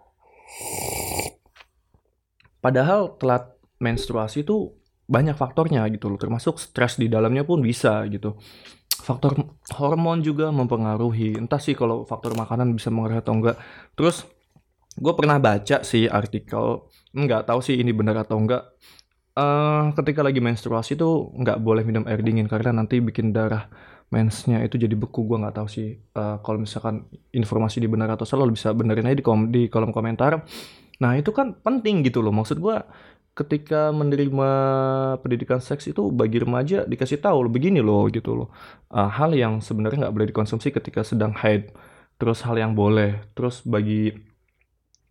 Padahal telat menstruasi itu banyak faktornya gitu loh, termasuk stres di dalamnya pun bisa gitu faktor hormon juga mempengaruhi. Entah sih kalau faktor makanan bisa mengaruhi atau enggak. Terus gue pernah baca sih artikel nggak tahu sih ini benar atau enggak. Uh, ketika lagi menstruasi tuh nggak boleh minum air dingin karena nanti bikin darah mensnya itu jadi beku. Gue nggak tahu sih uh, kalau misalkan informasi di benar atau salah lo bisa benerin aja di, kom di kolom komentar. Nah itu kan penting gitu loh. Maksud gue ketika menerima pendidikan seks itu bagi remaja dikasih tahu begini loh gitu loh. Uh, hal yang sebenarnya nggak boleh dikonsumsi ketika sedang haid. Terus hal yang boleh. Terus bagi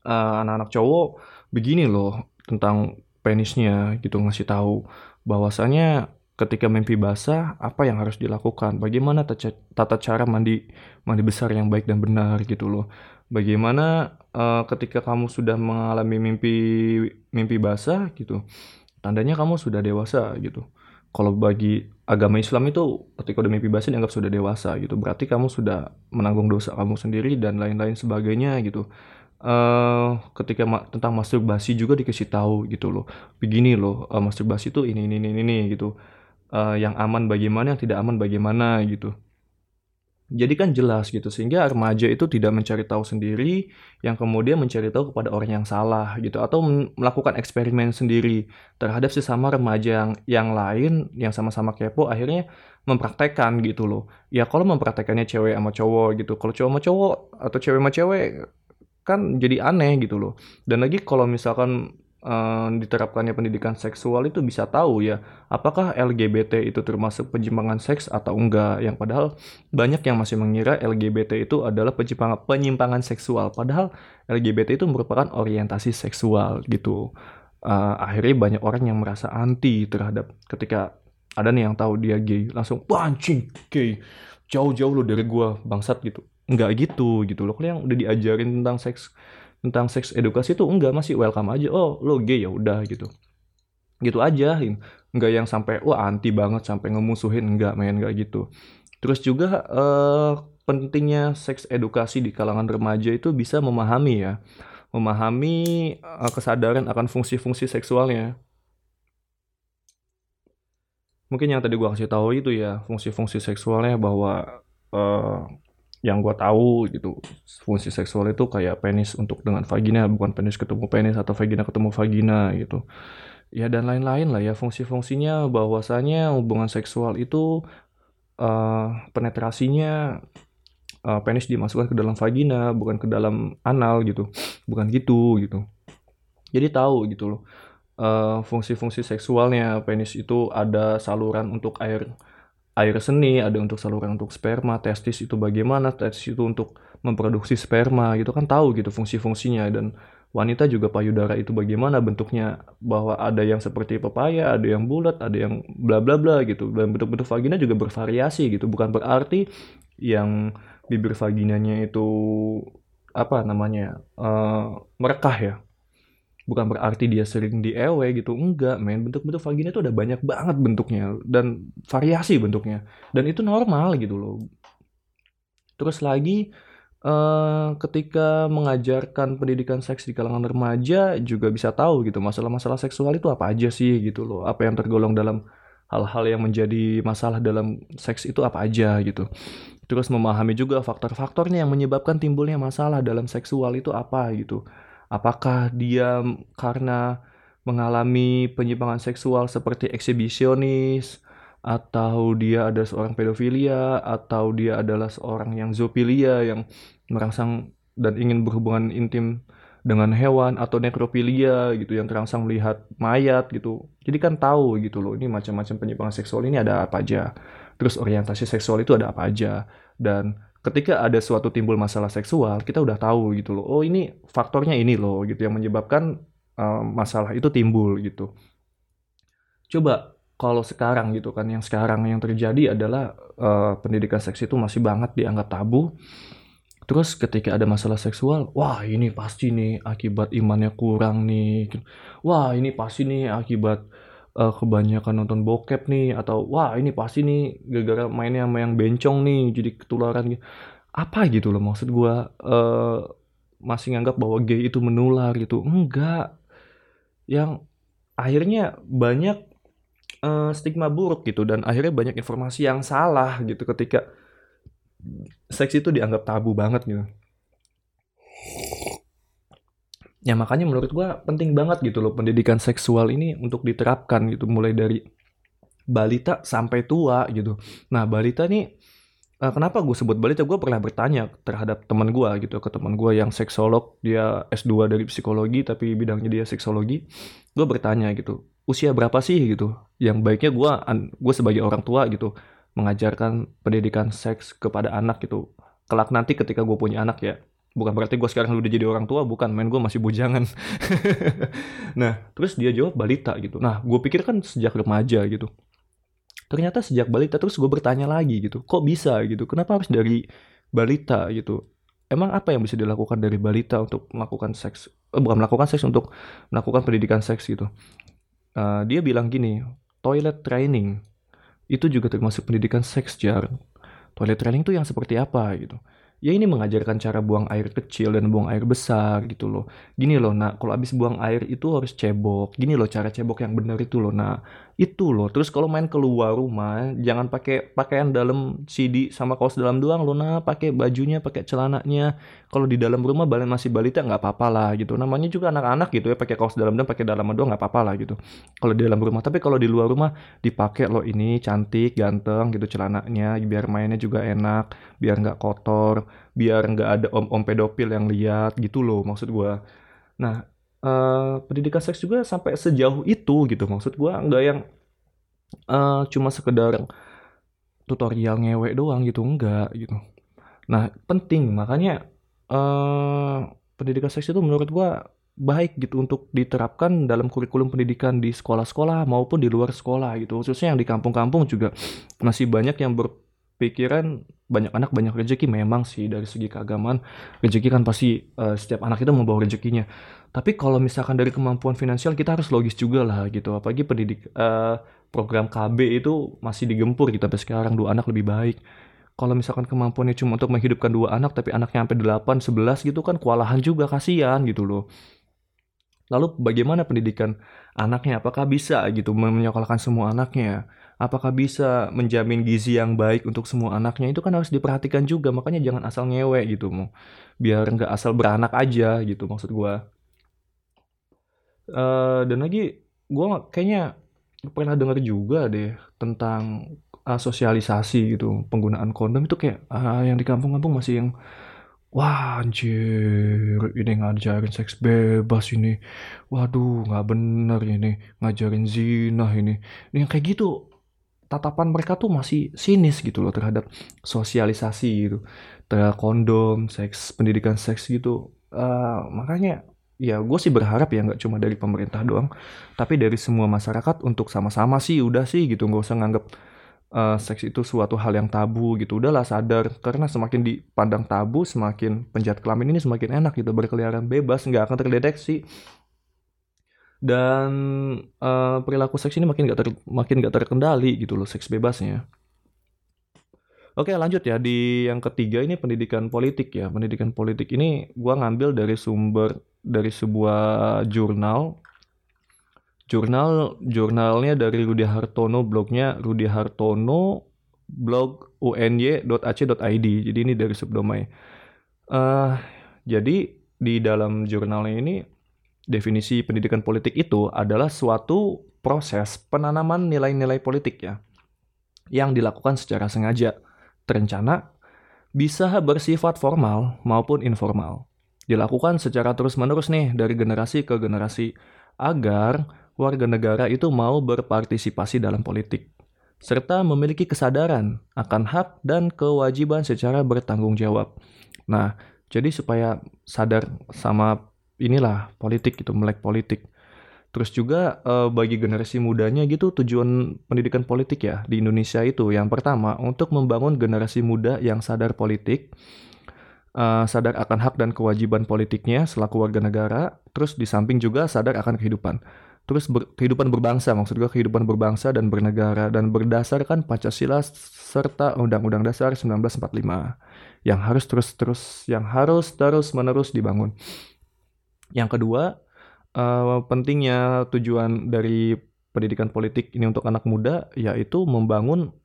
uh, anak-anak cowok begini loh tentang penisnya gitu ngasih tahu. Bahwasanya ketika mimpi basah apa yang harus dilakukan? Bagaimana tata cara mandi mandi besar yang baik dan benar gitu loh bagaimana uh, ketika kamu sudah mengalami mimpi mimpi basah gitu tandanya kamu sudah dewasa gitu. Kalau bagi agama Islam itu ketika udah mimpi basah dianggap sudah dewasa gitu. Berarti kamu sudah menanggung dosa kamu sendiri dan lain-lain sebagainya gitu. Uh, ketika ma tentang masturbasi juga dikasih tahu gitu loh. Begini loh uh, masturbasi itu ini ini ini ini gitu. Uh, yang aman bagaimana yang tidak aman bagaimana gitu Jadi kan jelas gitu sehingga remaja itu tidak mencari tahu sendiri yang kemudian mencari tahu kepada orang yang salah gitu atau melakukan eksperimen sendiri terhadap sesama remaja yang yang lain yang sama-sama kepo akhirnya mempraktekkan gitu loh. Ya kalau mempraktekannya cewek sama cowok gitu. Kalau cowok sama cowok atau cewek sama cewek kan jadi aneh gitu loh. Dan lagi kalau misalkan uh, diterapkannya pendidikan seksual itu bisa tahu ya apakah LGBT itu termasuk penyimpangan seks atau enggak. Yang padahal banyak yang masih mengira LGBT itu adalah penyimpangan penyimpangan seksual padahal LGBT itu merupakan orientasi seksual gitu. Uh, akhirnya banyak orang yang merasa anti terhadap ketika ada nih yang tahu dia gay langsung pancing gay jauh-jauh lo dari gua bangsat gitu. Enggak gitu gitu loh. Kalau yang udah diajarin tentang seks tentang seks edukasi tuh enggak masih welcome aja. Oh lo gay ya udah gitu. Gitu aja enggak yang sampai wah anti banget sampai ngemusuhin enggak main enggak gitu. Terus juga eh, pentingnya seks edukasi di kalangan remaja itu bisa memahami ya. Memahami eh, kesadaran akan fungsi-fungsi seksualnya. Mungkin yang tadi gua kasih tahu itu ya fungsi-fungsi seksualnya bahwa eh, yang gue tahu gitu fungsi seksual itu kayak penis untuk dengan vagina bukan penis ketemu penis atau vagina ketemu vagina gitu. Ya dan lain-lain lah ya fungsi-fungsinya bahwasanya hubungan seksual itu uh, penetrasinya uh, penis dimasukkan ke dalam vagina bukan ke dalam anal gitu. Bukan gitu gitu. Jadi tahu gitu loh uh, fungsi-fungsi seksualnya penis itu ada saluran untuk air air seni, ada untuk saluran untuk sperma, testis itu bagaimana, testis itu untuk memproduksi sperma gitu kan tahu gitu fungsi-fungsinya. Dan wanita juga payudara itu bagaimana bentuknya bahwa ada yang seperti pepaya, ada yang bulat, ada yang bla bla bla gitu. Dan bentuk-bentuk vagina juga bervariasi gitu bukan berarti yang bibir vaginanya itu apa namanya uh, merekah ya bukan berarti dia sering di ewe gitu enggak men. Bentuk-bentuk vagina itu udah banyak banget bentuknya dan variasi bentuknya. Dan itu normal gitu loh. Terus lagi uh, ketika mengajarkan pendidikan seks di kalangan remaja juga bisa tahu gitu masalah-masalah seksual itu apa aja sih gitu loh. Apa yang tergolong dalam hal-hal yang menjadi masalah dalam seks itu apa aja gitu. Terus memahami juga faktor-faktornya yang menyebabkan timbulnya masalah dalam seksual itu apa gitu Apakah dia karena mengalami penyimpangan seksual seperti eksibisionis, atau dia ada seorang pedofilia, atau dia adalah seorang yang zoofilia yang merangsang dan ingin berhubungan intim dengan hewan atau nekrofilia gitu yang terangsang melihat mayat gitu. Jadi kan tahu gitu loh ini macam-macam penyimpangan seksual ini ada apa aja. Terus orientasi seksual itu ada apa aja dan ketika ada suatu timbul masalah seksual, kita udah tahu gitu loh. Oh, ini faktornya ini loh gitu yang menyebabkan uh, masalah itu timbul gitu. Coba kalau sekarang gitu kan yang sekarang yang terjadi adalah uh, pendidikan seks itu masih banget dianggap tabu. Terus ketika ada masalah seksual, wah ini pasti nih akibat imannya kurang nih. Wah ini pasti nih akibat uh, kebanyakan nonton bokep nih atau wah ini pasti nih gara-gara mainnya sama yang bencong nih jadi ketularan gitu. Apa gitu loh maksud gua uh, masih nganggap bahwa gay itu menular gitu. Enggak. Yang akhirnya banyak uh, stigma buruk gitu dan akhirnya banyak informasi yang salah gitu ketika seks itu dianggap tabu banget gitu. Ya makanya menurut gua penting banget gitu loh pendidikan seksual ini untuk diterapkan gitu mulai dari balita sampai tua gitu. Nah balita nih uh, kenapa gue sebut balita? Gue pernah bertanya terhadap teman gue gitu ke teman gue yang seksolog dia S2 dari psikologi tapi bidangnya dia seksologi. Gue bertanya gitu usia berapa sih gitu? Yang baiknya gue gue sebagai orang tua gitu mengajarkan pendidikan seks kepada anak gitu. Kelak nanti ketika gue punya anak ya bukan berarti gue sekarang udah jadi orang tua bukan main gue masih bujangan. [LAUGHS] Nah terus dia jawab balita gitu. Nah gue pikir kan sejak remaja gitu. Ternyata sejak balita terus gue bertanya lagi gitu kok bisa? gitu. Kenapa harus dari balita? gitu. Emang apa yang bisa dilakukan dari balita untuk melakukan seks eh, bukan melakukan seks untuk melakukan pendidikan seks? gitu. Uh, dia bilang gini toilet training itu juga termasuk pendidikan seks jar. Toilet training tuh yang seperti apa? gitu ya ini mengajarkan cara buang air kecil dan buang air besar gitu loh. Gini loh, nah kalau abis buang air itu harus cebok. Gini loh cara cebok yang benar itu loh, nah itu loh. Terus kalau main keluar rumah jangan pakai pakaian dalam CD sama kaos dalam doang lo nah pakai bajunya pakai celananya. Kalau di dalam rumah balen masih balita nggak apa-apa lah gitu. Namanya juga anak-anak gitu ya pakai kaos dalam dan pakai dalam doang nggak apa-apa lah gitu. Kalau di dalam rumah. Tapi kalau di luar rumah dipakai lo ini cantik ganteng gitu celananya biar mainnya juga enak biar nggak kotor biar nggak ada om-om pedofil yang lihat gitu loh maksud gua. Nah uh, pendidikan seks juga sampai sejauh itu gitu. Maksud gua nggak yang uh, cuma sekedar tutorial ngewek doang gitu enggak gitu. Nah penting. Makanya uh, pendidikan seks itu menurut gua baik gitu untuk diterapkan dalam kurikulum pendidikan di sekolah-sekolah maupun di luar sekolah gitu. Khususnya yang di kampung-kampung juga. Masih banyak yang berpikiran banyak anak banyak rezeki. Memang sih dari segi keagamaan rezeki kan pasti uh, setiap anak itu membawa rezekinya tapi kalau misalkan dari kemampuan finansial kita harus logis juga lah gitu. Apalagi pendidik uh, program KB itu masih digempur kita sampai sekarang dua anak lebih baik. Kalau misalkan kemampuannya cuma untuk menghidupkan dua anak tapi anaknya sampai 8, 11 gitu kan kewalahan juga kasihan gitu loh. Lalu bagaimana pendidikan anaknya? Apakah bisa gitu menyekolahkan semua anaknya? Apakah bisa menjamin gizi yang baik untuk semua anaknya? Itu kan harus diperhatikan juga. Makanya jangan asal ngewe gitu mau. Biar nggak asal beranak aja gitu maksud gua. Uh, dan lagi gue kayaknya pernah dengar juga deh tentang uh, sosialisasi gitu penggunaan kondom itu kayak uh, yang di kampung-kampung masih yang wah anjir ini ngajarin seks bebas ini. Waduh nggak bener ini ngajarin zina ini. Ini yang kayak gitu tatapan mereka tuh masih sinis gitu loh terhadap sosialisasi gitu terhadap kondom seks pendidikan seks gitu. Uh, makanya ya gue sih berharap ya nggak cuma dari pemerintah doang tapi dari semua masyarakat untuk sama-sama sih udah sih gitu nggak usah nganggep uh, seks itu suatu hal yang tabu gitu. Udahlah sadar. Karena semakin dipandang tabu semakin penjahat kelamin ini semakin enak gitu berkeliaran bebas nggak akan terdeteksi. Dan uh, perilaku seks ini makin gak ter makin gak terkendali gitu loh seks bebasnya. Oke lanjut ya. Di yang ketiga ini pendidikan politik ya. Pendidikan politik ini gua ngambil dari sumber dari sebuah jurnal. Jurnal jurnalnya dari Rudi Hartono blognya Rudi Hartono blog uny.ac.id jadi ini dari subdomain uh, jadi di dalam jurnalnya ini definisi pendidikan politik itu adalah suatu proses penanaman nilai-nilai politik ya yang dilakukan secara sengaja terencana, bisa bersifat formal maupun informal. Dilakukan secara terus-menerus nih dari generasi ke generasi agar warga negara itu mau berpartisipasi dalam politik serta memiliki kesadaran akan hak dan kewajiban secara bertanggung jawab. Nah, jadi supaya sadar sama inilah politik itu melek politik Terus juga uh, bagi generasi mudanya gitu tujuan pendidikan politik ya di Indonesia itu yang pertama untuk membangun generasi muda yang sadar politik, uh, sadar akan hak dan kewajiban politiknya selaku warga negara, terus di samping juga sadar akan kehidupan. Terus ber, kehidupan berbangsa, maksud gue kehidupan berbangsa dan bernegara dan berdasarkan Pancasila serta Undang-Undang Dasar 1945 yang harus terus-terus yang harus terus-menerus dibangun. Yang kedua, uh, pentingnya tujuan dari pendidikan politik ini untuk anak muda yaitu membangun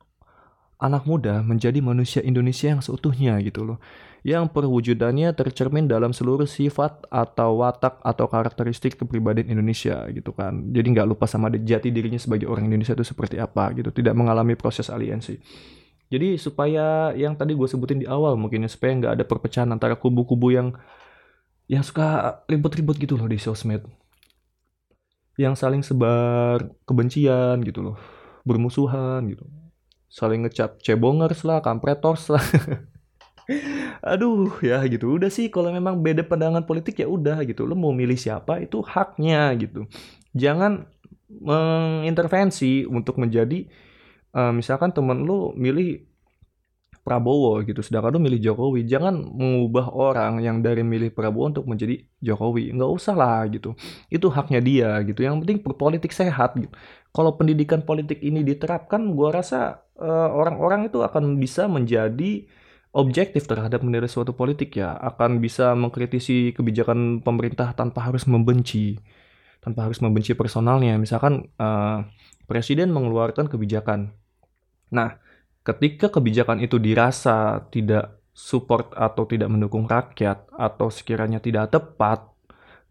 anak muda menjadi manusia Indonesia yang seutuhnya gitu loh. Yang perwujudannya tercermin dalam seluruh sifat atau watak atau karakteristik kepribadian Indonesia gitu kan. Jadi nggak lupa sama jati dirinya sebagai orang Indonesia itu seperti apa gitu. Tidak mengalami proses aliensi. Jadi supaya yang tadi gue sebutin di awal mungkin ya supaya nggak ada perpecahan antara kubu-kubu yang yang suka ribut-ribut gitu loh di sosmed yang saling sebar kebencian gitu loh bermusuhan gitu saling ngecap cebongers lah kampretors lah [LAUGHS] aduh ya gitu. Udah sih kalau memang beda pandangan politik ya udah gitu. Lo mau milih siapa itu haknya gitu. Jangan mengintervensi untuk menjadi uh, misalkan temen lo milih Prabowo gitu sedangkan lu milih Jokowi. Jangan mengubah orang yang dari milih Prabowo untuk menjadi Jokowi. Nggak usah lah gitu. Itu haknya dia gitu. Yang penting berpolitik sehat gitu. Kalau pendidikan politik ini diterapkan gua rasa eh, orang-orang uh, itu akan bisa menjadi objektif terhadap menilai suatu politik ya akan bisa mengkritisi kebijakan pemerintah tanpa harus membenci tanpa harus membenci personalnya. Misalkan uh, presiden mengeluarkan kebijakan. Nah, ketika kebijakan itu dirasa tidak support atau tidak mendukung rakyat atau sekiranya tidak tepat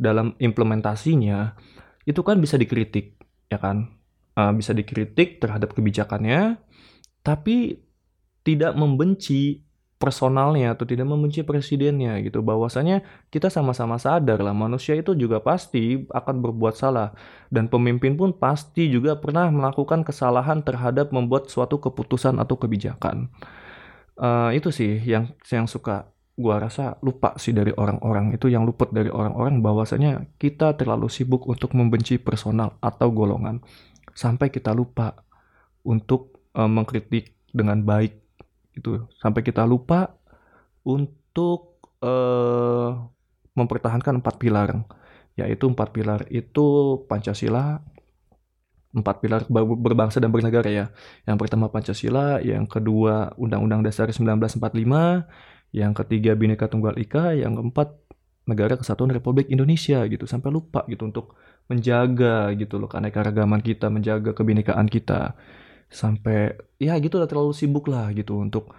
dalam implementasinya, itu kan bisa dikritik, ya kan? Uh, bisa dikritik terhadap kebijakannya, tapi tidak membenci personalnya atau tidak membenci presidennya gitu. Bahwasanya kita sama-sama sadar lah manusia itu juga pasti akan berbuat salah. Dan pemimpin pun pasti juga pernah melakukan kesalahan terhadap membuat suatu keputusan atau kebijakan. Uh, itu sih yang yang suka gua rasa lupa sih dari orang-orang itu yang luput dari orang-orang bahwasanya kita terlalu sibuk untuk membenci personal atau golongan. Sampai kita lupa untuk uh, mengkritik dengan baik gitu. Sampai kita lupa untuk uh, mempertahankan empat pilar yaitu empat pilar itu Pancasila empat pilar berbangsa dan bernegara ya. Yang pertama Pancasila yang kedua Undang-Undang Dasar 1945 yang ketiga Bhinneka Tunggal Ika yang keempat negara kesatuan Republik Indonesia gitu. Sampai lupa gitu untuk menjaga gitu loh keanekaragaman kita menjaga kebinekaan kita sampai ya gitu lah terlalu sibuk lah gitu untuk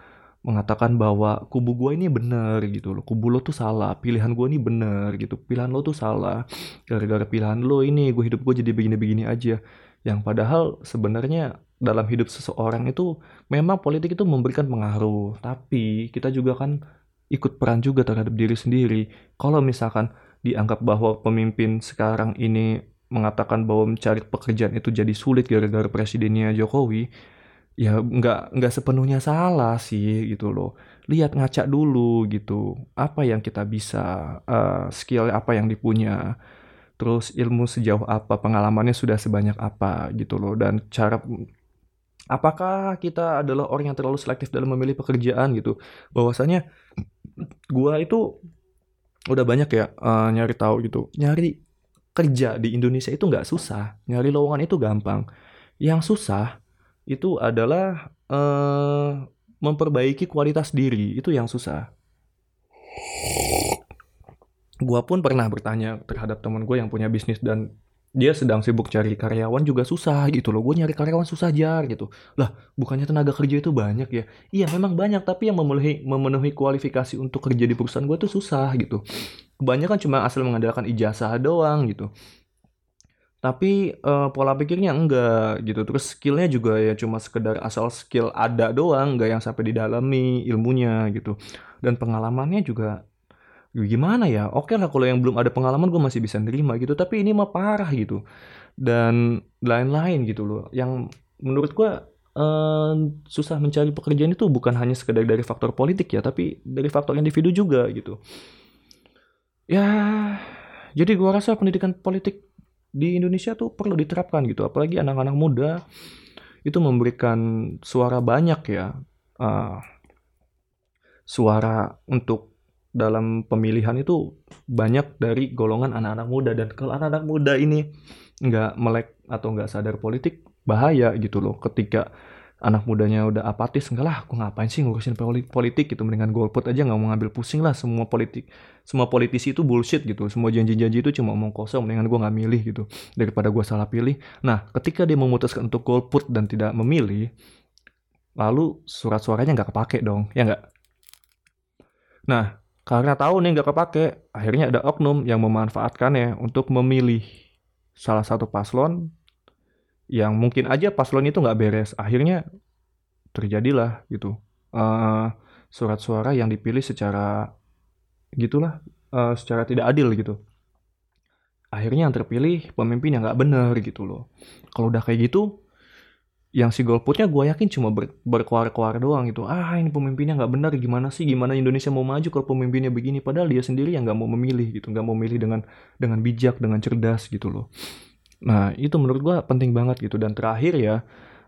mengatakan bahwa kubu gue ini bener gitu loh. Kubu lo tuh salah pilihan gue ini bener gitu. Pilihan lo tuh salah. Gara-gara pilihan lo ini gue hidup gue jadi begini-begini aja. Yang padahal sebenarnya dalam hidup seseorang itu memang politik itu memberikan pengaruh. Tapi kita juga kan ikut peran juga terhadap diri sendiri. Kalau misalkan dianggap bahwa pemimpin sekarang ini mengatakan bahwa mencari pekerjaan itu jadi sulit gara-gara presidennya Jokowi, ya nggak nggak sepenuhnya salah sih gitu loh. Lihat ngaca dulu gitu, apa yang kita bisa, uh, skill apa yang dipunya, terus ilmu sejauh apa, pengalamannya sudah sebanyak apa? Gitu loh, dan cara apakah kita adalah orang yang terlalu selektif dalam memilih pekerjaan gitu. Bahwasanya gua itu udah banyak ya uh, nyari tahu gitu, nyari kerja di Indonesia itu nggak susah, nyari lowongan itu gampang. Yang susah itu adalah uh, memperbaiki kualitas diri, itu yang susah. Gua pun pernah bertanya terhadap teman gue yang punya bisnis dan dia sedang sibuk cari karyawan juga susah gitu loh. Gue nyari karyawan susah jar gitu. Lah, bukannya tenaga kerja itu banyak ya? Iya, memang banyak, tapi yang memenuhi memenuhi kualifikasi untuk kerja di perusahaan gue tuh susah gitu. Kebanyakan cuma asal mengandalkan ijazah doang gitu. Tapi uh, pola pikirnya enggak gitu. Terus skillnya juga ya cuma sekedar asal skill ada doang, enggak yang sampai didalami ilmunya gitu. Dan pengalamannya juga gimana ya? Oke lah kalau yang belum ada pengalaman gue masih bisa nerima gitu. Tapi ini mah parah gitu. Dan lain-lain gitu loh. Yang menurut gue uh, susah mencari pekerjaan itu bukan hanya sekedar dari faktor politik ya tapi dari faktor individu juga gitu. Ya jadi gue rasa pendidikan politik di Indonesia tuh perlu diterapkan gitu. Apalagi anak-anak muda itu memberikan suara banyak ya uh, suara untuk dalam pemilihan itu banyak dari golongan anak-anak muda. Dan kalau anak-anak muda ini nggak melek atau nggak sadar politik bahaya gitu loh. Ketika anak mudanya udah apatis enggak lah aku ngapain sih ngurusin politik? Gitu. Mendingan golput aja nggak mau ngambil pusing lah. Semua politik semua politisi itu bullshit gitu. Semua janji-janji itu cuma omong kosong. Mendingan gue nggak milih gitu daripada gue salah pilih. Nah ketika dia memutuskan untuk golput dan tidak memilih lalu surat suaranya nggak kepake dong. Ya nggak? Nah karena tahu nih nggak kepake, akhirnya ada oknum yang memanfaatkannya untuk memilih salah satu paslon yang mungkin aja paslon itu nggak beres. Akhirnya terjadilah gitu uh, surat suara yang dipilih secara gitulah uh, secara tidak adil gitu. Akhirnya yang terpilih pemimpin yang nggak benar gitu loh. Kalau udah kayak gitu, yang si golputnya gue yakin cuma ber, berkuar-kuar doang gitu. Ah ini pemimpinnya nggak benar gimana sih? Gimana Indonesia mau maju kalau pemimpinnya begini? Padahal dia sendiri yang nggak mau memilih gitu nggak mau memilih dengan dengan bijak dengan cerdas gitu loh. Nah itu menurut gue penting banget gitu. Dan terakhir ya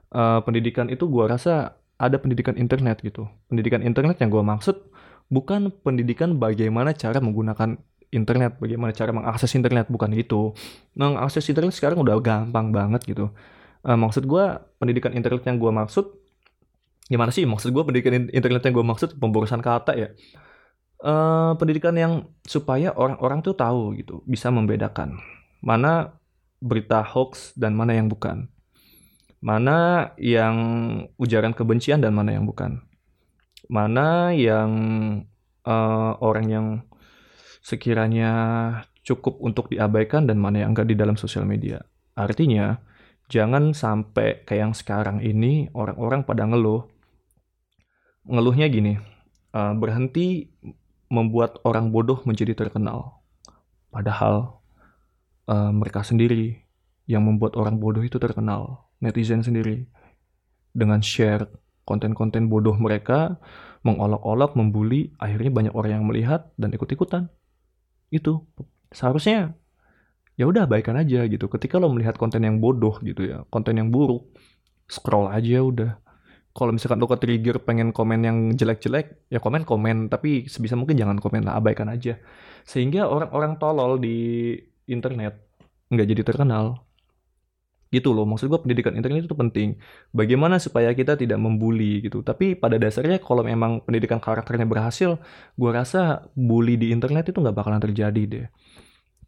uh, pendidikan itu gue rasa ada pendidikan internet gitu. Pendidikan internet yang gue maksud bukan pendidikan bagaimana cara menggunakan internet bagaimana cara mengakses internet bukan itu. Mengakses internet sekarang udah gampang banget gitu uh, maksud gue pendidikan internet yang gue maksud gimana sih maksud gue pendidikan internet yang gue maksud pemborosan kata ya uh, pendidikan yang supaya orang-orang tuh tahu gitu bisa membedakan mana berita hoax dan mana yang bukan. Mana yang ujaran kebencian dan mana yang bukan. Mana yang uh, orang yang sekiranya cukup untuk diabaikan dan mana yang enggak di dalam sosial media. Artinya, jangan sampai kayak yang sekarang ini orang-orang pada ngeluh. Ngeluhnya gini, uh, berhenti membuat orang bodoh menjadi terkenal. Padahal uh, mereka sendiri yang membuat orang bodoh itu terkenal, netizen sendiri. Dengan share konten-konten bodoh mereka, mengolok-olok, membuli, akhirnya banyak orang yang melihat dan ikut-ikutan. Itu seharusnya ya udah baikan aja gitu. Ketika lo melihat konten yang bodoh gitu ya, konten yang buruk, scroll aja udah. Kalau misalkan lo ke-trigger pengen komen yang jelek-jelek, ya komen-komen, tapi sebisa mungkin jangan komen lah, abaikan aja. Sehingga orang-orang tolol di internet nggak jadi terkenal. Gitu loh, maksud gue pendidikan internet itu penting. Bagaimana supaya kita tidak membuli gitu. Tapi pada dasarnya kalau memang pendidikan karakternya berhasil, gue rasa bully di internet itu nggak bakalan terjadi deh.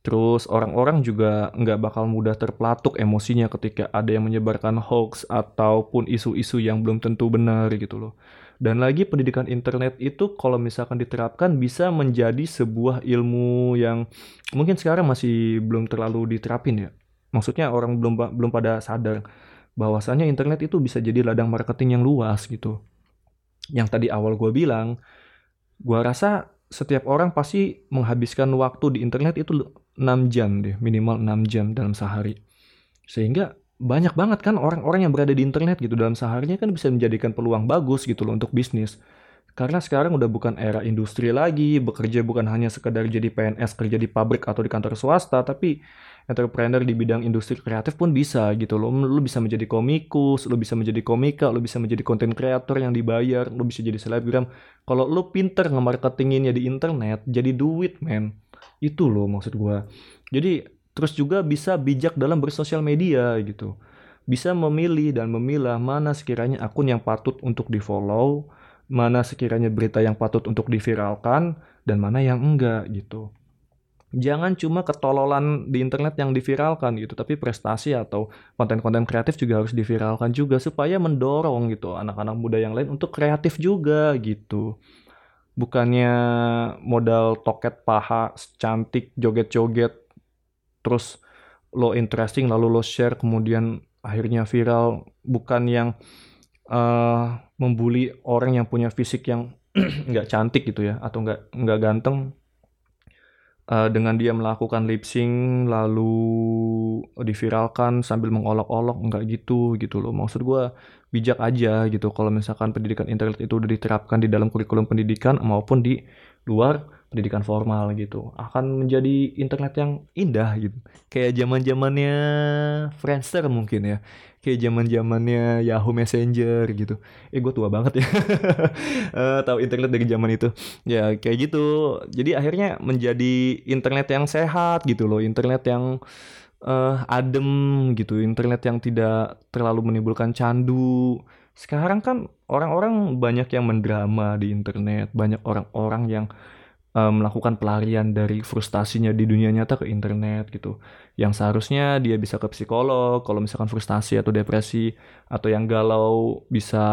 Terus orang-orang juga nggak bakal mudah terpelatuk emosinya ketika ada yang menyebarkan hoax ataupun isu-isu yang belum tentu benar gitu loh. Dan lagi pendidikan internet itu kalau misalkan diterapkan bisa menjadi sebuah ilmu yang mungkin sekarang masih belum terlalu diterapin ya. Maksudnya orang belum belum pada sadar bahwasannya internet itu bisa jadi ladang marketing yang luas gitu. Yang tadi awal gue bilang, gue rasa setiap orang pasti menghabiskan waktu di internet itu 6 jam deh, minimal 6 jam dalam sehari. Sehingga banyak banget kan orang-orang yang berada di internet gitu dalam seharinya kan bisa menjadikan peluang bagus gitu loh untuk bisnis. Karena sekarang udah bukan era industri lagi, bekerja bukan hanya sekedar jadi PNS kerja di pabrik atau di kantor swasta, tapi entrepreneur di bidang industri kreatif pun bisa gitu loh. Lu bisa menjadi komikus, lu bisa menjadi komika, lu bisa menjadi konten kreator yang dibayar, lu bisa jadi selebgram. Kalau lu pinter nge-marketinginnya di internet, jadi duit, men. Itu loh maksud gua. Jadi terus juga bisa bijak dalam bersosial media gitu. Bisa memilih dan memilah mana sekiranya akun yang patut untuk di-follow, mana sekiranya berita yang patut untuk diviralkan dan mana yang enggak gitu. Jangan cuma ketololan di internet yang diviralkan gitu, tapi prestasi atau konten-konten kreatif juga harus diviralkan juga supaya mendorong gitu anak-anak muda yang lain untuk kreatif juga gitu. Bukannya modal toket paha, cantik, joget-joget, terus lo interesting lalu lo share kemudian akhirnya viral, bukan yang uh, membuli orang yang punya fisik yang [CLEARS THROAT] nggak cantik gitu ya atau nggak nggak ganteng. Uh, dengan dia melakukan lip sync lalu diviralkan sambil mengolok-olok nggak gitu gitu loh. Maksud gue bijak aja gitu. Kalau misalkan pendidikan internet itu udah diterapkan di dalam kurikulum pendidikan maupun di luar pendidikan formal gitu akan menjadi internet yang indah gitu. Kayak zaman zamannya Friendster mungkin ya. Kayak zaman zamannya Yahoo Messenger gitu. Eh gue tua banget ya. Uh, [LAUGHS] tahu internet dari zaman itu. Ya kayak gitu. Jadi akhirnya menjadi internet yang sehat gitu loh. Internet yang uh, adem gitu internet yang tidak terlalu menimbulkan candu sekarang kan orang-orang banyak yang mendrama di internet banyak orang-orang yang uh, melakukan pelarian dari frustasinya di dunia nyata ke internet gitu. Yang seharusnya dia bisa ke psikolog kalau misalkan frustasi atau depresi atau yang galau bisa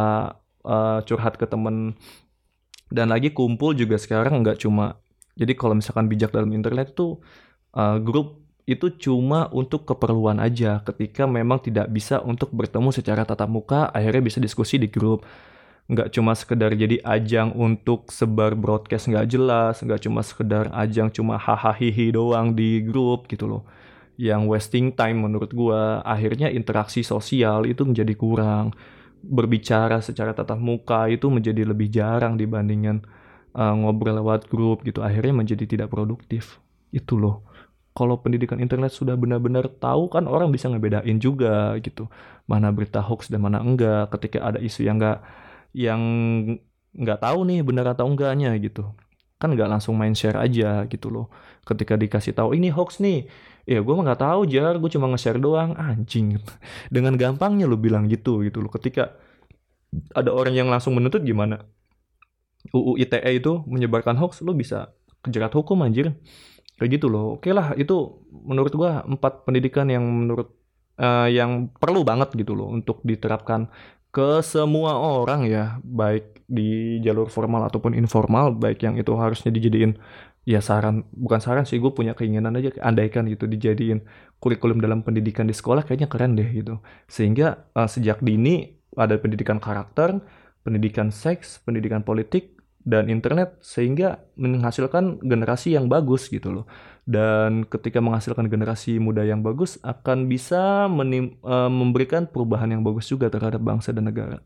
uh, curhat ke temen dan lagi kumpul juga sekarang nggak cuma jadi kalau misalkan bijak dalam internet tuh uh, grup itu cuma untuk keperluan aja ketika memang tidak bisa untuk bertemu secara tatap muka akhirnya bisa diskusi di grup nggak cuma sekedar jadi ajang untuk sebar broadcast nggak jelas, nggak cuma sekedar ajang cuma hahaha doang di grup gitu loh. Yang wasting time menurut gua, akhirnya interaksi sosial itu menjadi kurang. Berbicara secara tatap muka itu menjadi lebih jarang dibandingkan uh, ngobrol lewat grup gitu. Akhirnya menjadi tidak produktif. Itu loh. Kalau pendidikan internet sudah benar-benar tahu kan orang bisa ngebedain juga gitu. Mana berita hoax dan mana enggak. Ketika ada isu yang enggak yang nggak tahu nih benar atau enggaknya gitu. Kan nggak langsung main share aja gitu loh. Ketika dikasih tahu ini hoax nih. Ya gue mah nggak tahu jar. Gue cuma nge-share doang. Anjing. [LAUGHS] Dengan gampangnya lo bilang gitu gitu loh. Ketika ada orang yang langsung menuntut gimana? UU ITE itu menyebarkan hoax lo bisa kejerat hukum anjir kayak gitu loh. Oke lah itu menurut gua empat pendidikan yang menurut uh, yang perlu banget gitu loh untuk diterapkan ke semua orang ya. Baik di jalur formal ataupun informal baik yang itu harusnya dijadiin ya saran bukan saran sih gue punya keinginan aja andaikan gitu dijadiin kurikulum dalam pendidikan di sekolah kayaknya keren deh gitu. Sehingga uh, sejak dini ada pendidikan karakter pendidikan seks pendidikan politik dan internet sehingga menghasilkan generasi yang bagus gitu loh. Dan ketika menghasilkan generasi muda yang bagus akan bisa menim, uh, memberikan perubahan yang bagus juga terhadap bangsa dan negara.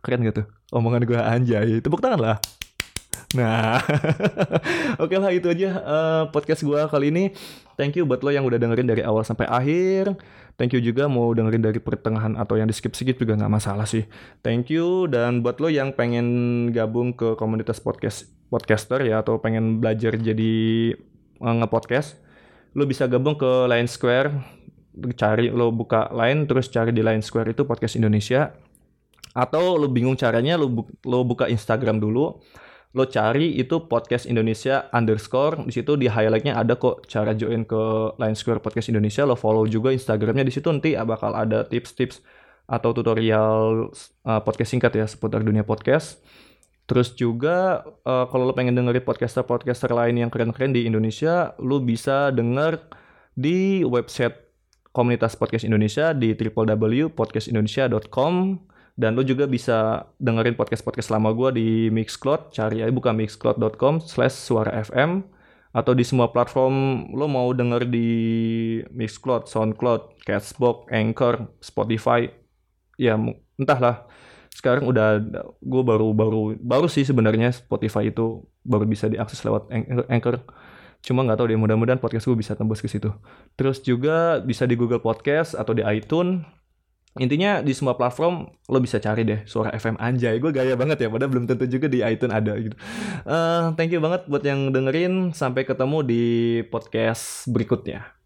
Keren gitu? Omongan gue anjay. Tepuk tangan lah Nah, [LAUGHS] oke okay lah itu aja uh, podcast gue kali ini. Thank you buat lo yang udah dengerin dari awal sampai akhir. Thank you juga mau dengerin dari pertengahan atau yang di skip skip juga nggak masalah sih. Thank you dan buat lo yang pengen gabung ke komunitas podcast podcaster ya atau pengen belajar jadi uh, ngepodcast, lo bisa gabung ke Line Square. Cari lo buka Line terus cari di Line Square itu podcast Indonesia. Atau lo bingung caranya lo buka Instagram dulu lo cari itu podcast Indonesia underscore. Di situ di highlightnya ada kok cara join ke Line Square Podcast Indonesia. Lo follow juga Instagramnya. Di situ nanti bakal ada tips-tips atau tutorial uh, podcast singkat ya seputar dunia podcast. Terus juga uh, kalau lo pengen dengerin podcaster-podcaster lain yang keren-keren di Indonesia lo bisa denger di website komunitas podcast Indonesia di www.podcastindonesia.com dan lo juga bisa dengerin podcast-podcast lama gue di Mixcloud, cari aja buka mixcloud.com slash suara FM. Atau di semua platform lo mau denger di Mixcloud, Soundcloud, Castbox, Anchor, Spotify. Ya entahlah. Sekarang udah gue baru baru baru sih sebenarnya Spotify itu baru bisa diakses lewat Anchor. Cuma nggak tahu deh mudah-mudahan podcast gue bisa tembus ke situ. Terus juga bisa di Google Podcast atau di iTunes Intinya di semua platform lo bisa cari deh suara FM anjay. Gue gaya banget ya, padahal belum tentu juga di iTunes ada gitu. Uh, thank you banget buat yang dengerin. Sampai ketemu di podcast berikutnya.